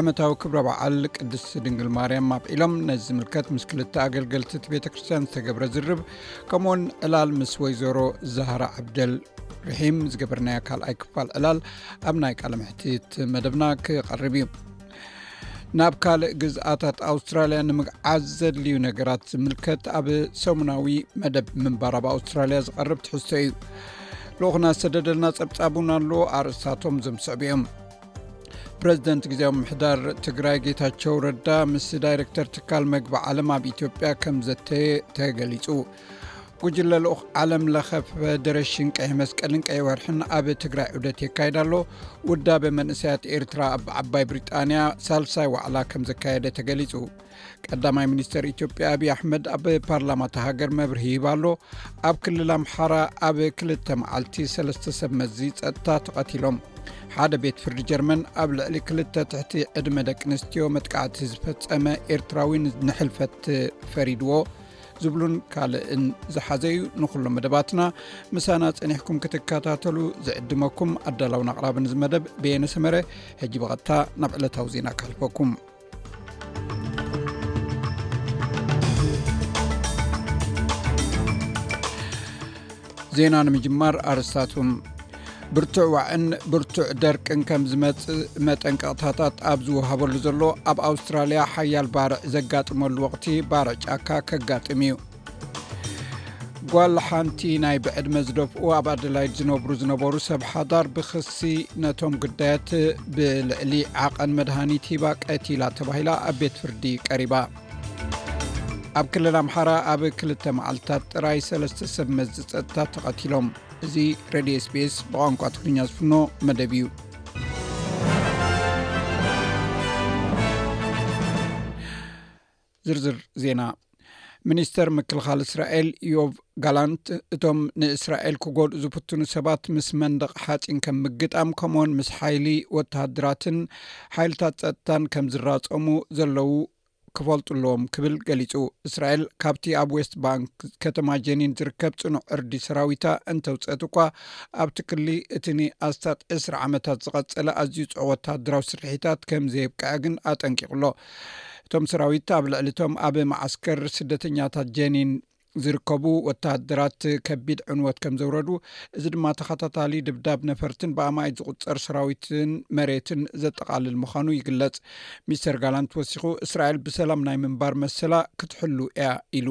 ዓመታዊ ክብረ በዓል ቅድስቲ ድንግል ማርያም ኣብዒሎም ነዚ ዝምልከት ምስ ክልተ ኣገልገልቲ እቲ ቤተ ክርስትያን ዝተገብረ ዝርብ ከምኡውን ዕላል ምስ ወይዘሮ ዛህራ ዓብደል ርሒም ዝገበርናዮ ካልኣይ ክፋል ዕላል ኣብ ናይ ቃል ምሕቲት መደብና ክቐርብ እዩ ናብ ካልእ ግዝኣታት ኣውስትራልያ ንምግዓዝ ዘድልዩ ነገራት ዝምልከት ኣብ ሰሙናዊ መደብ ምንባር ኣብ ኣውስትራልያ ዝቐርብ ትሕዝቶ እዩ ልኡኹና ዝተደደልና ፀብፃብ እውን ኣሎ ኣርእስታቶም ዘምስዕብ እዮም ፕረዚደንት ግዜዊ ምሕዳር ትግራይ ጌታቸው ረዳ ምስ ዳይረክተር ትካል መግቢ ዓለም ኣብ ኢትዮጵያ ከም ዘተየ ተገሊጹ ጉጅለ ልኡኽ ዓለም ለኸ ፈደረሽን ቀይ መስቀልን ቀይ ወርሕን ኣብ ትግራይ ዑደት የካየድ ኣሎ ውዳበ መንእሰያት ኤርትራ ኣብ ዓባይ ብሪጣንያ ሳልሳይ ዋዕላ ከም ዘካየደ ተገሊጹ ቀዳማይ ሚኒስተር ኢትዮጵያ ኣብዪ ኣሕመድ ኣብ ፓርላማ እታ ሃገር መብርሂ ሂብ ኣሎ ኣብ ክልል ኣምሓራ ኣብ ክልተ መዓልቲ ሰለስተ ሰብ መዚ ጸጥታ ተቐቲሎም ሓደ ቤት ፍርዲ ጀርመን ኣብ ልዕሊ ክልተ ትሕቲ ዕድመ ደቂ ኣንስትዮ መጥቃዕቲ ዝፈጸመ ኤርትራዊ ንሕልፈት ፈሪድዎ ዝብሉን ካልእን ዝሓዘ እዩ ንኩሎም መደባትና ምሳና ጸኒሕኩም ክትከታተሉ ዝዕድመኩም ኣዳላውን ኣቕራብን ዝመደብ ቤየነሰመረ ሕጂ ብቐጥታ ናብ ዕለታዊ ዜና ክሕልፈኩም ዜና ንምጅማር ኣርስታቱም ብርቱዕ ዋዕን ብርቱዕ ደርቅን ከም ዝመፅእ መጠንቀቕታታት ኣብ ዝወሃበሉ ዘሎ ኣብ ኣውስትራልያ ሓያል ባርዕ ዘጋጥመሉ ወቕቲ ባርዕ ጫካ ከጋጥም እዩ ጓል ሓንቲ ናይ ብዕድመ ዝደፍኡ ኣብ ኣደላይድ ዝነብሩ ዝነበሩ ሰብ ሓዳር ብክሲ ነቶም ግዳያት ብልዕሊ ዓቐን መድሃኒት ሂባ ቀቲላ ተባሂላ ኣብ ቤት ፍርዲ ቀሪባ ኣብ ክልል ኣምሓራ ኣብ ክልተ መዓልትታት ጥራይ ሰለስተ ሰብ መዚ ፀጥታ ተቐቲሎም እዚ ሬድዮ ስፔስ ብቋንቋ ትግርኛ ዝፍኖ መደብ እዩ ዝርዝር ዜና ሚኒስተር ምክልኻል እስራኤል ዮቭ ጋላንት እቶም ንእስራኤል ክጎድኡ ዝፍትኑ ሰባት ምስ መንደቕ ሓፂን ከም ምግጣም ከምኡውን ምስ ሓይሊ ወተሃድራትን ሓይልታት ፀጥታን ከም ዝራፀሙ ዘለዉ ክፈልጡ ኣለዎም ክብል ገሊፁ እስራኤል ካብቲ ኣብ ዌስት ባንክ ከተማ ጀኒን ዝርከብ ፅኑዕ ዕርዲ ሰራዊታ እንተውፅአት እኳ ኣብቲ ክሊ እቲ ን ኣስታት ዕስራ ዓመታት ዝቐፀለ ኣዝዩ ፅዑ ወተሃድራዊ ስርሒታት ከም ዘየብቅዐ ግን ኣጠንቂቑ ኣሎ እቶም ሰራዊት ኣብ ልዕሊ እቶም ኣብ መዓስከር ስደተኛታት ጀኒን ዝርከቡ ወተሃደራት ከቢድ ዕንወት ከም ዘውረዱ እዚ ድማ ተኸታታሊ ድብዳብ ነፈርትን ብኣማኢት ዝቁፀር ሰራዊትን መሬትን ዘጠቓልል ምዃኑ ይግለፅ ሚስተር ጋላንት ወሲኹ እስራኤል ብሰላም ናይ ምንባር መሰላ ክትሕሉ እያ ኢሉ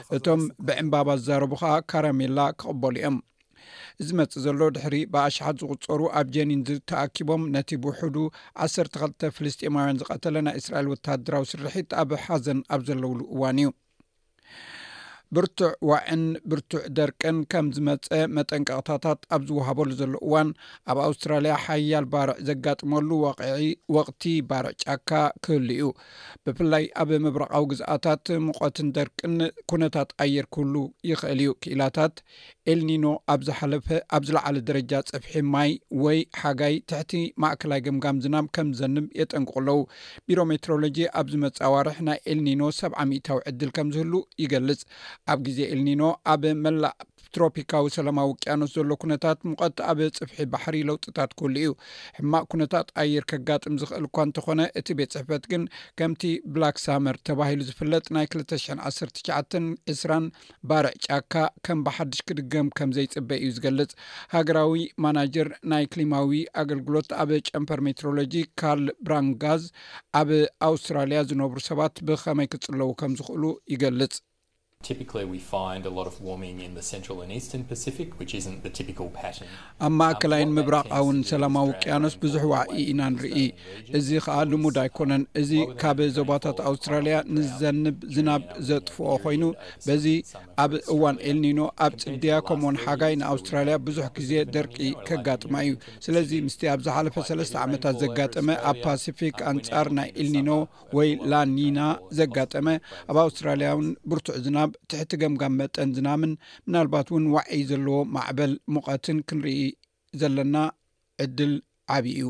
እቶም ብዕምባባ ዝዛረቡ ከኣ ካራሜላ ክቕበሉ እዮም። ዝመጽእ ዘሎ ድሕሪ ብኣሽሓት ዝቝጸሩ ኣብ ጀኒን ዝተኣኪቦም ነቲ ብውሑዱ ዓሰርተ ክልተ ፍልስጤማውያን ዝቐተለ ናይ እስራኤል ወተሃደራዊ ስርሒት ኣብ ሓዘን ኣብ ዘለውሉ እዋን እዩ። ብርቱዕ ዋዕን ብርቱዕ ደርቅን ከም ዝመፀ መጠንቀቕታታት ኣብ ዝወሃበሉ ዘሎ እዋን ኣብ ኣውስትራልያ ሓያል ባርዕ ዘጋጥመሉ ወቕዒ ወቕቲ ባርዕ ጫካ ክህሉ እዩ ብፍላይ ኣብ ምብራቓዊ ግዝኣታት ሙቐትን ደርቅን ኩነታት ኣየር ክህሉ ይኽእል እዩ። ክኢላታት፣ ኤልኒኖ ኣብ ዝሓለፈ ኣብ ዝለዓለ ደረጃ ጽፍሒ ማይ ወይ ሓጋይ ትሕቲ ማእከላይ ገምጋም ዝናብ ከም ዝዘንብ የጠንቅቑ ኣለዉ። ቢሮ ሜትሮሎጂ ኣብ ዝመጽእ ኣዋርሕ ናይ ኤልኒኖ ሰብዓ ሚእታዊ ዕድል ከም ዝህሉ ይገልጽ። ኣብ ግዜ ኤልኒኖ ኣብ መላእ ትሮፒካዊ ሰላማዊ ውቅያኖስ ዘሎ ኩነታት ሙቐት ኣብ ፅፍሒ ባሕሪ ለውጥታት ክህሉ እዩ። ሕማቕ ኩነታት ኣየር ከጋጥም ዝኽእል እኳ እንተኾነ እቲ ቤት ፅሕፈት ግን ከምቲ ብላክ ሳመር ተባሂሉ ዝፍለጥ ናይ 2019ን 20ን ባርዕ ጫካ ከም ብሓድሽ ክድገም ከም ዘይፅበ እዩ ዝገልፅ። ሃገራዊ ማናጀር ናይ ክሊማዊ ኣገልግሎት ኣብ ጨንፈር ሜትሮሎጂ ካርል ብራንጋዝ ኣብ ኣውስትራሊያ ዝነብሩ ሰባት ብኸመይ ክፅለዉ ከም ዝኽእሉ ይገልፅ። ኣብ ማእከላይን ምብራቓውን ሰላማዊ ውቅያኖስ ብዙሕ ዋዒ ኢና ንርኢ፣ እዚ ኸኣ ልሙድ ኣይኰነን። እዚ ካብ ዞባታት ኣውስትራልያ ንዘንብ ዝናብ ዘጥፍኦ ዀይኑ፣ በዚ ኣብ እዋን ኤልኒኖ ኣብ ጽድያ ከምኡውን ሓጋይ ንኣውስትራልያ ብዙሕ ግዜ ደርቂ ከጋጥማ ኢዩ። ስለዚ ምስቲ ኣብ ዝሓለፈ ሰለስተ ዓመታት ዘጋጠመ ኣብ ፓሲፊክ ኣንጻር ናይ ኤልኒኖ ወይ ላኒና ዘጋጠመ ኣብ ኣውስትራልያ ውን ብርቱዕ ዝናብ ትሕቲ ገምጋም መጠን ዝናምን ምናልባት እውን ዋዒ ዘለዎ ማዕበል ሙቐትን ክንርኢ ዘለና ዕድል ዓብ እዩ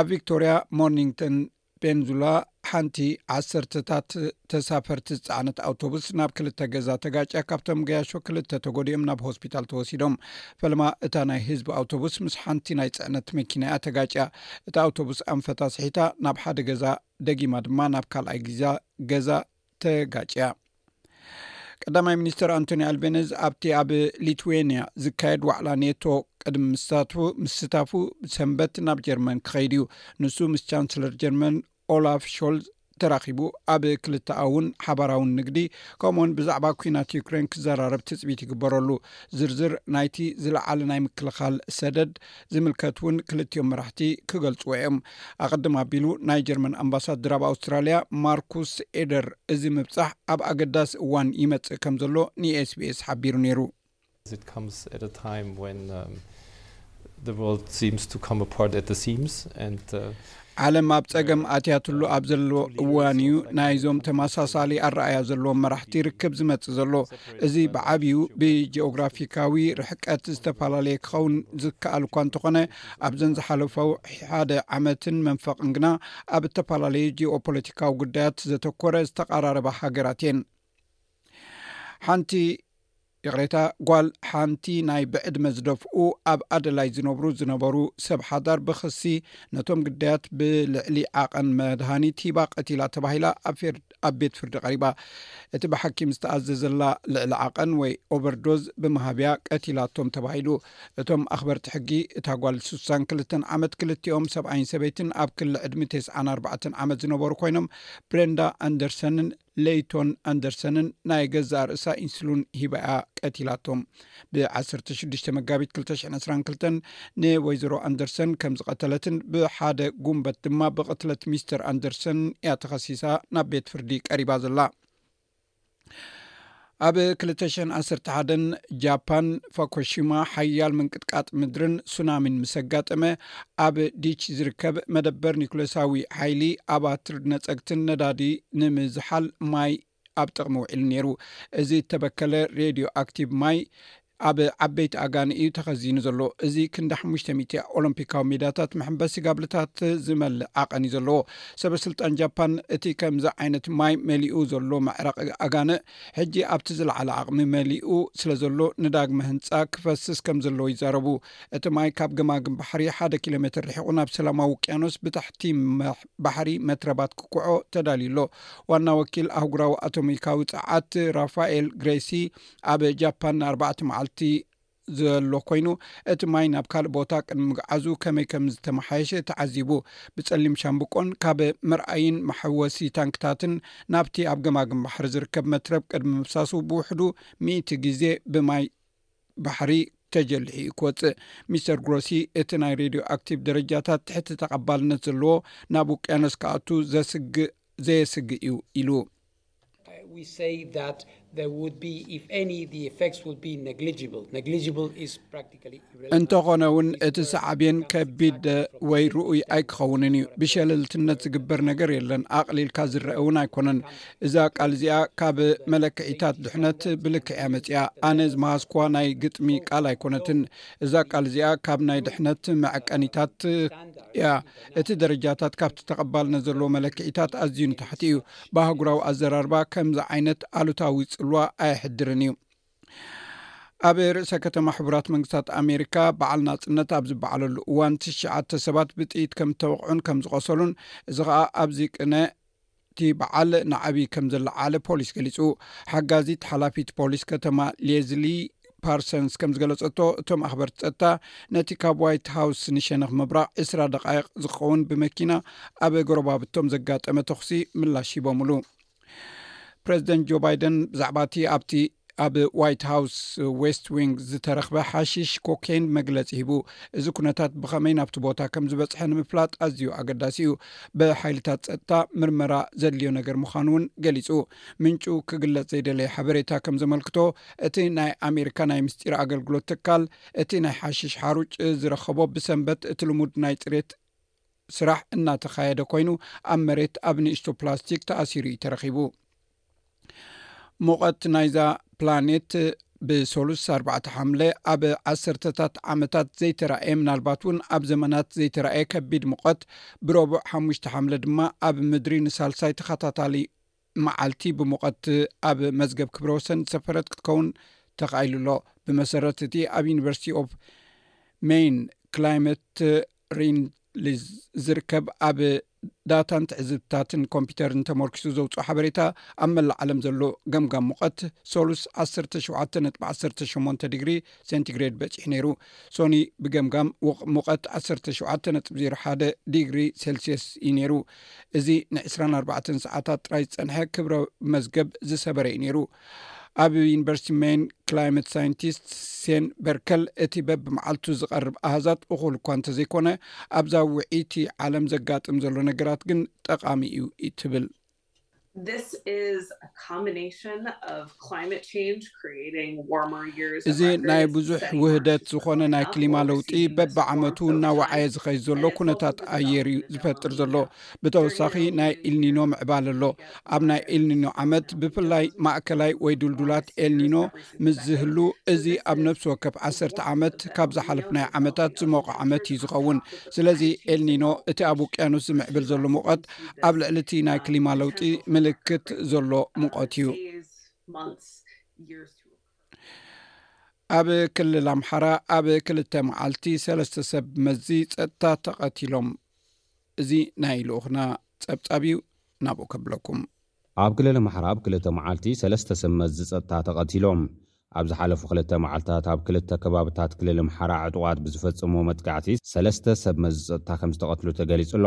ኣብ ቪክቶርያ ሞርኒንግተን ቤንዙላ ሓንቲ ዓሰርተታት ተሳፈርቲ ዝፃዕነት ኣውቶቡስ ናብ ክልተ ገዛ ተጋጭያ ካብቶም ገያሾ ክልተ ተጎዲኦም ናብ ሆስፒታል ተወሲዶም ፈለማ እታ ናይ ህዝቢ ኣውቶቡስ ምስ ሓንቲ ናይ ፅዕነት መኪናያ ተጋጭያ እታ ኣውቶቡስ ኣንፈት ኣስሒታ ናብ ሓደ ገዛ ደጊማ ድማ ናብ ካልኣይ ግዛ ገዛ ተጋጭያ። ቀዳማይ ሚኒስትር ኣንቶኒ ኣልቤነዝ ኣብቲ ኣብ ሊትዌንያ ዝካየድ ዋዕላ ኔቶ ቅድሚ ምስታፉ ሰንበት ናብ ጀርመን ክኸይድ እዩ። ንሱ ምስ ቻንስለር ጀርመን ኦላፍ ሾልዝ ተራኺቡ ኣብ ክልተኣውን ሓባራውን ንግዲ ከምኡውን ብዛዕባ ኩናት ዩክሬን ክዘራረብ ትፅቢት ይግበረሉ ዝርዝር ናይቲ ዝለዓለ ናይ ምክልኻል ሰደድ ዝምልከት እውን ክልቲኦም መራሕቲ ክገልፅዎ እዮም ኣቐድም ኣቢሉ ናይ ጀርመን ኣምባሳድር ኣብ ኣውስትራልያ ማርኩስ ኤደር እዚ ምብፃሕ ኣብ ኣገዳሲ እዋን ይመፅእ ከም ዘሎ ንኤስቢኤስ ሓቢሩ ነይሩ ዓለም ኣብ ጸገም ኣትያትሉ ኣብ ዘለዎ እዋን እዩ ናይዞም ተመሳሳሊ ኣረኣያ ዘለዎም መራሕቲ ርክብ ዝመጽእ ዘሎ። እዚ ብዓብዩ ብጂኦግራፊካዊ ርሕቀት ዝተፈላለየ ክኸውን ዝከኣል እኳ እንተኾነ ኣብዘን ዝሓለፉ ሓደ ዓመትን መንፈቕን ግና ኣብ እተፈላለዩ ጂኦፖለቲካዊ ጉዳያት ዘተኮረ ዝተቓራረባ ሃገራት እየን። ሓንቲ ይቕሬታ ጓል ሓንቲ ናይ ብዕድመ ዝደፍኡ ኣብ ኣደላይ ዝነብሩ ዝነበሩ ሰብ ሓዳር ብክሲ ነቶም ግዳያት ብልዕሊ ዓቐን መድሃኒት ሂባ ቀቲላ ተባሂላ ኣብ ቤት ፍርዲ ቀሪባ እቲ ብሓኪም ዝተኣዘዘላ ልዕሊ ዓቐን ወይ ኦቨርዶዝ ብምሃብያ ቀቲላቶም ተባሂሉ እቶም ኣኽበርቲ ሕጊ እታ ጓል ሱሳን ክልተን ዓመት ክልቲኦም ሰብኣይን ሰበይትን ኣብ ክሊ ዕድሚ ቴስዓን ኣርባዕተን ዓመት ዝነበሩ ኮይኖም ብሬንዳ ኣንደርሰንን ለይቶን ኣንደርሰንን ናይ ገዛእ ርእሳ ኢንስሉን ሂባ እያ ቀቲላቶም። ብ ዓሰርተ ሽዱሽተ መጋቢት ክልተ ሽሕን ዕስራን ክልተን ንወይዘሮ ኣንደርሰን ከም ዝቐተለትን ብ ሓደ ጉንበት ድማ ብቕትለት ሚስተር ኣንደርሰን እያ ተኸሲሳ ናብ ቤት ፍርዲ ቀሪባ ዘላ። ኣብ ክልተ ሽሕን ዓሰርተ ሓደን፣ ጃፓን፣ ፋኮሺማ ሓያል ምንቅጥቃጥ ምድርን ሱናሚን ምስ ኣጋጠመ፣ ኣብ ዲች ዝርከብ መደበር ኒኩለሳዊ ሓይሊ ኣባትር ነጸግትን ነዳዲ ንምዝሓል ማይ ኣብ ጥቕሚ ውዒሉ ነይሩ። እዚ እተበከለ ሬድዮ ኣክቲቭ ማይ ኣብ ዓበይቲ ኣጋኒ እዩ ተኸዚኑ ዘሎ። እዚ ክንዲ ሓሙሽተ ሚእቲ ኦሎምፒካዊ ሜዳታት መሕንበሲ ጋብልታት ዝመልእ ዓቐን እዩ ዘለዎ። ሰበስልጣን ጃፓን እቲ ከምዚ ዓይነት ማይ መሊኡ ዘሎ መዕረቒ ኣጋንእ ሕጂ ኣብቲ ዝለዓለ ዓቕሚ መሊኡ ስለዘሎ ንዳግመ ህንጻ ክፈስስ ከምዘለዎ ይዛረቡ። እቲ ማይ ካብ ገማግም ባሕሪ ሓደ ኪሎሜተር ርሒቑ ናብ ሰላማዊ ውቅያኖስ ብታሕቲ ባሕሪ መትረባት ክኩዖ ተዳልዩ ኣሎ። ዋና ወኪል ኣህጉራዊ ኣቶሚካዊ ጸዓት ራፋኤል ግሬሲ ኣብ ጃፓን ንኣርባዕተ መዓልቲ ዘሎ ኮይኑ እቲ ማይ ናብ ካልእ ቦታ ቅድሚ ምግዓዙ ከመይ ከም ዝተመሓየሸ ተዓዚቡ ብፀሊም ሻምብቆን ካብ መርኣይን መሐወሲ ታንክታትን ናብቲ ኣብ ገማግም ባሕሪ ዝርከብ መትረብ ቅድሚ ምፍሳሱ ብውሕዱ ሚእቲ ግዜ ብማይ ባሕሪ ተጀልሒ እዩ ክወፅእ ሚስተር ግሮሲ እቲ ናይ ሬድዮ ኣክቲቭ ደረጃታት ትሕቲ ተቐባልነት ዘለዎ ናብ ውቅያኖስ ክኣቱ ዘስግእ ዘየስግእ እዩ ኢሉ እንተኾነ ውን እቲ ሳዕቤን ከቢድ ወይ ርኡይ ኣይክኸውንን እዩ ብሸለልትነት ዝግበር ነገር የለን ኣቕሊልካ ዝረአ እውን ኣይኮነን እዛ ቃል እዚኣ ካብ መለክዒታት ድሕነት ብልክዕ እያ መፅኣ ኣነ ዝመሃዝኳ ናይ ግጥሚ ቃል ኣይኮነትን እዛ ቃል እዚኣ ካብ ናይ ድሕነት መዐቀኒታት እያ እቲ ደረጃታት ካብቲ ተቐባልነት ዘለዎ መለክዒታት ኣዝዩ ንታሕቲ እዩ ብኣህጉራዊ ኣዘራርባ ከምዚ ዓይነት ኣሉታዊ ጽልዋ ኣየሕድርን እዩ። ኣብ ርእሰ ከተማ ሕቡራት መንግስታት ኣሜሪካ በዓል ናጽነት ኣብ ዝበዓለሉ እዋን ትሽዓተ ሰባት ብጥይት ከም እተወቕዑን ከም ዝቖሰሉን እዚ ኸኣ ኣብዚ ቅነ እቲ በዓል ንዓብዪ ከም ዘለዓለ ፖሊስ ገሊጹ። ሓጋዚት ሓላፊት ፖሊስ ከተማ ሌዝሊ ፓርሰንስ ከም ዝገለጸቶ እቶም ኣኽበርቲ ጸጥታ ነቲ ካብ ዋይት ሃውስ ንሸነኽ ምብራቕ ዕስራ ደቃይቕ ዝኸውን ብመኪና ኣብ ጎረባብቶም ዘጋጠመ ተኹሲ ምላሽ ሂቦምሉ ፕረዚደንት ጆ ባይደን ብዛዕባ እቲ ኣብቲ ኣብ ዋይት ሃውስ ዌስት ዊንግ ዝተረኽበ ሓሽሽ ኮኬን መግለፂ ሂቡ እዚ ኩነታት ብኸመይ ናብቲ ቦታ ከም ዝበፅሐ ንምፍላጥ ኣዝዩ ኣገዳሲ እዩ ብሓይልታት ፀጥታ ምርመራ ዘድልዮ ነገር ምዃኑ እውን ገሊፁ ምንጩ ክግለጽ ዘይደለየ ሓበሬታ ከም ዘመልክቶ እቲ ናይ ኣሜሪካ ናይ ምስጢር ኣገልግሎት ትካል እቲ ናይ ሓሽሽ ሓሩጭ ዝረኸቦ ብሰንበት እቲ ልሙድ ናይ ፅሬት ስራሕ እናተኻየደ ኮይኑ ኣብ መሬት ኣብ ንእሽቶ ፕላስቲክ ተኣሲሩ እዩ ተረኺቡ ሙቐት ናይዛ ፕላኔት ብሰሉስ 4 ሓምለ ኣብ ዓሰርተታት ዓመታት ዘይተረእየ ምናልባት እውን ኣብ ዘመናት ዘይተረእየ ከቢድ ሙቐት ብረቡዕ ሓሙሽተ ሓምለ ድማ ኣብ ምድሪ ንሳልሳይ ተኸታታሊ መዓልቲ ብሙቐት ኣብ መዝገብ ክብረ ወሰን ዝሰፈረት ክትከውን ተኻኢሉ ኣሎ። ብመሰረት እቲ ኣብ ዩኒቨርሲቲ ኦቭ መይን ክላይመት ሪንሊዝ ዝርከብ ኣብ ዳታን ትዕዝብትታትን ኮምፒተርን ተመርኪሱ ዘውፅኦ ሓበሬታ ኣብ መላእ ዓለም ዘሎ ገምጋም ሙቐት ሰሉስ ዓሰርተ ሸውዓተ ነጥቢ ዓሰርተ ሸሞንተ ዲግሪ ሴንቲግሬድ በፂሑ ነይሩ ሶኒ ብገምጋም ውቕ ሙቐት 17.01 ዲግሪ ሴልስየስ እዩ ነይሩ እዚ ን24 ሰዓታት ጥራይ ዝፀንሐ ክብረ መዝገብ ዝሰበረ እዩ ነይሩ ኣብ ዩኒቨርሲቲ ሜን ክላይመት ሳይንቲስት ሴን በርከል እቲ በብ መዓልቱ ዝቐርብ ኣሃዛት እኹል እኳ እንተዘይኮነ ኣብዛ ውዒቲ ዓለም ዘጋጥም ዘሎ ነገራት ግን ጠቓሚ እዩ ትብል እዚ ናይ ብዙሕ ውህደት ዝኾነ ናይ ክሊማ ለውጢ በብዓመቱ እናወዓየ ዝኸይ ዘሎ ኩነታት ኣየር እዩ ዝፈጥር ዘሎ ብተወሳኺ ናይ ኤልኒኖ ምዕባል ኣሎ ኣብ ናይ ኤልኒኖ ዓመት ብፍላይ ማእከላይ ወይ ዱልዱላት ኤልኒኖ ምስ ዝህሉ እዚ ኣብ ነብሲ ወከፍ ዓሰርተ ዓመት ካብ ዝሓለፍናይ ዓመታት ዝሞቀ ዓመት እዩ ዝኸውን ስለዚ ኤልኒኖ እቲ ኣብ ውቅያኖስ ዝምዕብል ዘሎ ሙቀት ኣብ ልዕሊ እቲ ናይ ክሊማ ለውጢ ምልክት ዘሎ ሙቀት እዩ ኣብ ክልል ኣምሓራ ኣብ ክልተ መዓልቲ ሰለስተ ሰብ መዚ ፀጥታ ተቀቲሎም እዚ ናይ ልኡኽና ጸብጻብ እዩ ናብኡ ከብለኩም። ኣብ ክልል ኣምሓራ ኣብ ክልተ መዓልቲ ሰለስተ ሰብ መዚ ጸጥታ ተቐቲሎም። ኣብ ዝሓለፉ ክልተ መዓልታት ኣብ ክልተ ከባብታት ክልል ኣምሓራ ዕጡቓት ብዝፈጸምዎ መጥቃዕቲ ሰለስተ ሰብ መዚ ጸጥታ ከምዝተቐትሉ ተገሊጹ'ሎ።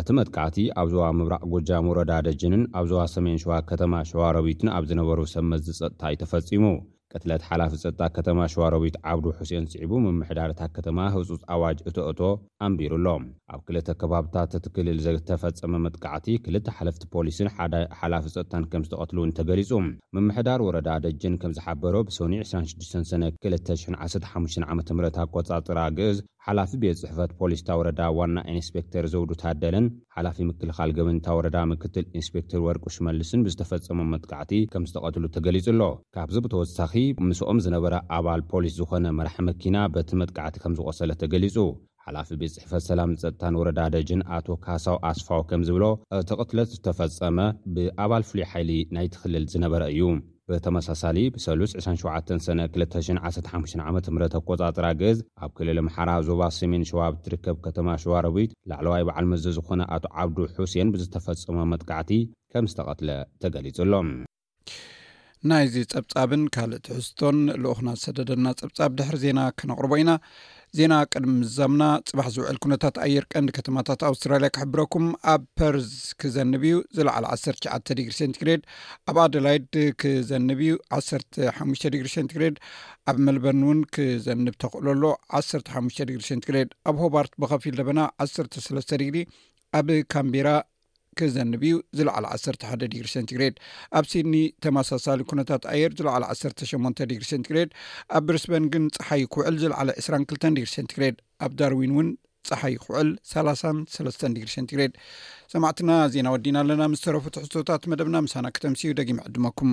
እቲ መጥቃዕቲ ኣብ ዞባ ምብራቕ ጎጃም ወረዳ ደጀንን ኣብ ዞባ ሰሜን ሸዋ ከተማ ሸዋሮቢትን ኣብ ዝነበሩ ሰብ መዚ ጸጥታ'ዩ ተፈጺሙ። ቅትለት ሓላፊ ፀጥታ ከተማ ሸዋሮቢት ዓብዱ ሑሴን ስዒቡ ምምሕዳር እታ ከተማ ህፁፅ ኣዋጅ እቶ እቶ ኣንቢሩ ኣሎ። ኣብ ክልተ ከባብታት እቲ ክልል ዝተፈፀመ መጥቃዕቲ ክልተ ሓለፍቲ ፖሊስን ሓደ ሓላፊ ፀጥታን ከምዝተቐትሉ እውን ተገሊፁ። ምምሕዳር ወረዳ ደጀን ከምዝሓበሮ ብሰኑይ ዕስራን ሽዱሽተን ሰነ ክልተ ሽሕን ዓሰርተ ሓሙሽተን ዓመተ ምህረት ኣቆፃፅራ ግእዝ፣ ሓላፊ ቤት ፅሕፈት ፖሊስ እታ ወረዳ ዋና ኢንስፔክተር ዘውዱ ታደለን ሓላፊ ምክልኻል ገበን እታ ወረዳ ምክትል ኢንስፔክተር ወርቁ ሽመልስን ብዝተፈፀሞም መጥቃዕቲ ከምዝተቐትሉ ተገሊፁ ኣሎ። ካብዚ ብተወሳኺ ምስኦም ዝነበረ ኣባል ፖሊስ ዝኾነ መራሒ መኪና በቲ መጥቃዕቲ ከምዝቖሰለ ተገሊፁ። ሓላፊ ቤት ፅሕፈት ሰላምን ፀጥታን ወረዳ ደጅን ኣቶ ካሳው ኣስፋው ከምዝብሎ እቲ ቕትለት ዝተፈፀመ ብኣባል ፍሉይ ሓይሊ ናይቲ ክልል ዝነበረ እዩ። ብተመሳሳሊ ብሰሉስ ዕስራን ሸውዓተን ሰነ ክልተ ሽሕን ዓሰርተ ሓሙሽተን ዓመተ ምህረት ኣቆፃፅራ ግእዝ ኣብ ክልል ኣምሓራ ዞባ ሰሜን ሸዋ ኣብ እትርከብ ከተማ ሸዋሮቢት ላዕለዋይ በዓል መዚ ዝኾነ ኣቶ ዓብዱ ሑሴን ብዝተፈፀመ መጥቃዕቲ ከምዝተቐትለ ተገሊፁ ኣሎ። ናይዚ ጸብጻብን ካልእ ትሕዝቶን ልኡኽና ዝሰደደልና ጸብጻብ ድሕሪ ዜና ከነቕርቦ ኢና። ዜና ቅድሚ ምዛምና ፅባሕ ዝውዕል ኩነታት ኣየር ቀንዲ ከተማታት ኣውስትራልያ ክሕብረኩም ኣብ ፐርዝ ክዘንብ እዩ ዝለዓል 19 ዲግሪ ሴንቲግሬድ ኣብ ኣደላይድ ክዘንብ እዩ 15 ዲግሪ ሴንቲግሬድ ኣብ መልበርን እውን ክዘንብ ተኽእሎ ኣሎ 15 ዲግሪ ሴንቲግሬድ ኣብ ሆባርት ብከፊል ደበና 13 ዲግሪ ኣብ ካምቢራ ክዘንብ እዩ፣ ዝለዓለ ዓሰርተ ሓደ ዲግሪ ሴንቲግሬድ። ኣብ ሲድኒ ተመሳሳሊ ኩነታት ኣየር፣ ዝለዓለ ዓሰርተ ሸሞንተ ዲግሪ ሴንቲግሬድ። ኣብ ብሪስበን ግን ጸሓዩ ክውዕል፣ ዝለዓለ ዕስራን ክልተን ዲግሪ ሴንቲግሬድ። ኣብ ዳርዊን እውን ጸሓዩ ክውዕል፣ ሰላሳን ሰለስተን ዲግሪ ሴንቲግሬድ። ሰማዕትና ዜና ወዲእና ኣለና፣ ምስ ዝተረፉ ትሕዝቶታት መደብና ምሳና ክተምስዩ ደጊመ ዕድመኩም።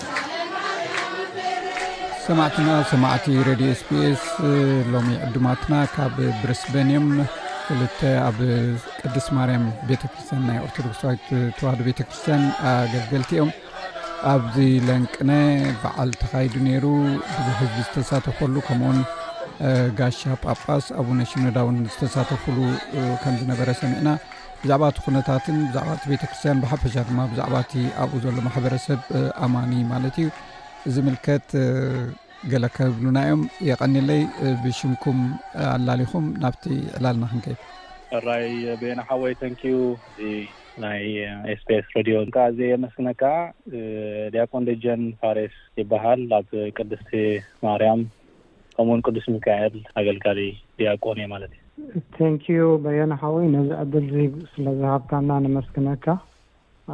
ሰማዕትና ሰማዕቲ ረድዮ ስፔስ ሎሚ ዕዱማትና ካብ ብርስበን እዮም ክልተ ኣብ ቅዱስ ማርያም ቤተክርስትያን ናይ ኦርቶዶክስዋት ተዋህዶ ቤተክርስትያን ኣገልገልቲ እዮም ኣብዚ ለንቅነ በዓል ተካይዱ ነይሩ ብዙሕ ህዝቢ ዝተሳተፈሉ ከምኡውን ጋሻ ጳጳስ ኣቡነ ሽነዳውን ዝተሳተፍሉ ከም ዝነበረ ሰሚዕና ብዛዕባ እቲ ኩነታትን ብዛዕባ እቲ ቤተክርስትያን ብሓፈሻ ድማ ብዛዕባ እቲ ኣብኡ ዘሎ ማሕበረሰብ ኣማኒ ማለት እዩ ዝምልከት ገለ ከብሉና እዮም የቀኒለይ ብሽምኩም ኣላሊኹም ናብቲ ዕላልና ክንከይድ ራይ ቤና ሓወይ ተንኪዩ እዚ ናይ ኤስፔስ ረድዮ ዓ ዘየመስግነካ ዲያቆን ደጀን ፋሬስ ይበሃል ኣብ ቅድስቲ ማርያም ከምኡውን ቅዱስ ሚካኤል ኣገልጋሊ ድያቆን እየ ማለት እዩ። Thank you በየነ ሓወይ ነዚ ዕድልዚ ስለ ዝሃብካና ነመስግነካ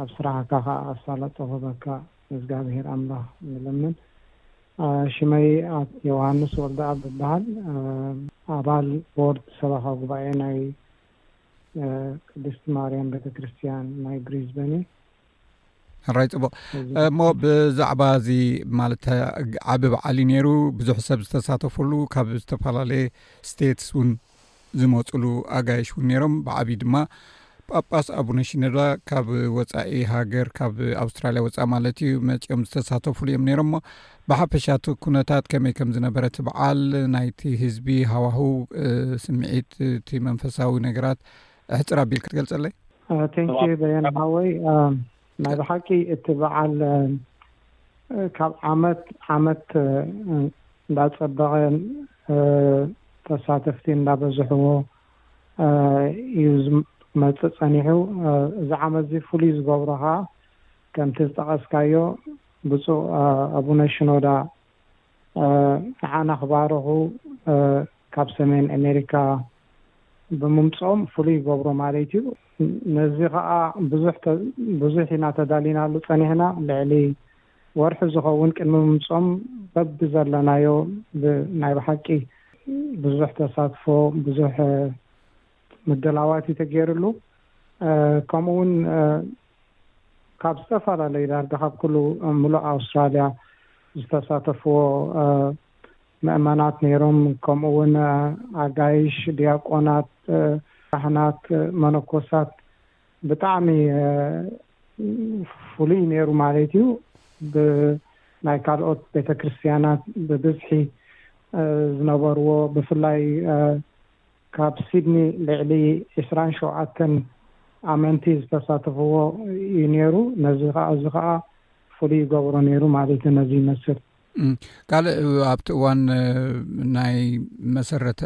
ኣብ ስራሕካ ከኣ ኣሳለጦ ክህበካ ንእዝጋብሄር ኣምላኽ ንልምን ሽመይ ዮውሃንስ ወልደኣብ እብሃል ኣባል ቦርድ ሰበኻ ጉባኤ ናይ ቅድስቲ ማርያም ቤተክርስትያን ናይ ብሪዝበን እየ ሕራይ ፅቡቅ እሞ ብዛዕባ እዚ ማለት ዓብ በዓል ዩ ነይሩ ብዙሕ ሰብ ዝተሳተፈሉ ካብ ዝተፈላለየ ስቴትስ እውን ዝመፅሉ ኣጋይሽ እውን ነይሮም ብዓብዪ ድማ ጳጳስ ኣቡነ ሽነዳ ካብ ወፃኢ ሃገር ካብ ኣውስትራልያ ወፃኢ ማለት እዩ መፂኦም ዝተሳተፍሉ እዮም ነይሮም ሞ ብሓፈሻት ኩነታት ከመይ ከም ዝነበረት በዓል ናይቲ ህዝቢ ሃዋህው ስምዒት እቲ መንፈሳዊ ነገራት ኣሕጽር ኣቢል ክትገልጸለይ? ቴንኪዩ በየን ሓወይ ናይ ብሓቂ እቲ በዓል ካብ ዓመት ዓመት እንዳፀበቐ ተሳተፍቲ እንዳበዝሕዎ እዩ ዝመፅእ ፀኒሑ እዚ ዓመት እዚ ፍሉይ ዝገብሮ ከዓ ከምቲ ዝጠቐስካዮ ብፁዕ ኣቡነ ሽኖዳ ንዓና ክባርኹ ካብ ሰሜን ኣሜሪካ ብምምጽኦም ፍሉይ ይገብሮ ማለት እዩ። ነዚ ከኣ ብዙሕ ኢና ተዳሊናሉ ጸኒሕና። ልዕሊ ወርሒ ዝኸውን ቅድሚ ምምጽኦም በብዘለናዮ ናይ ብሓቂ ብዙሕ ተሳትፎ ብዙሕ ምድላዋት እዩ ተገይርሉ ከምኡ እውን ካብ ዝተፈላለዩ ዳርጋ ካብ ኩሉ ሙሉእ ኣውስትራሊያ ዝተሳተፍዎ ምእመናት ነይሮም ከምኡ እውን ኣጋይሽ ዲያቆናት ካህናት መነኮሳት ብጣዕሚ ፍሉይ ነይሩ ማለት እዩ ብናይ ካልኦት ቤተክርስትያናት ብብዝሒ ዝነበርዎ ብፍላይ ካብ ሲድኒ ልዕሊ ዕስራን ሸውዓተን ኣመንቲ ዝተሳተፍዎ እዩ ነይሩ። ነዚ ኸኣ እዚ ኸኣ ፍሉይ ይገብሮ ነይሩ ማለት እዩ ነዚ ይመስል። ካልእ ኣብቲ እዋን ናይ መሰረተ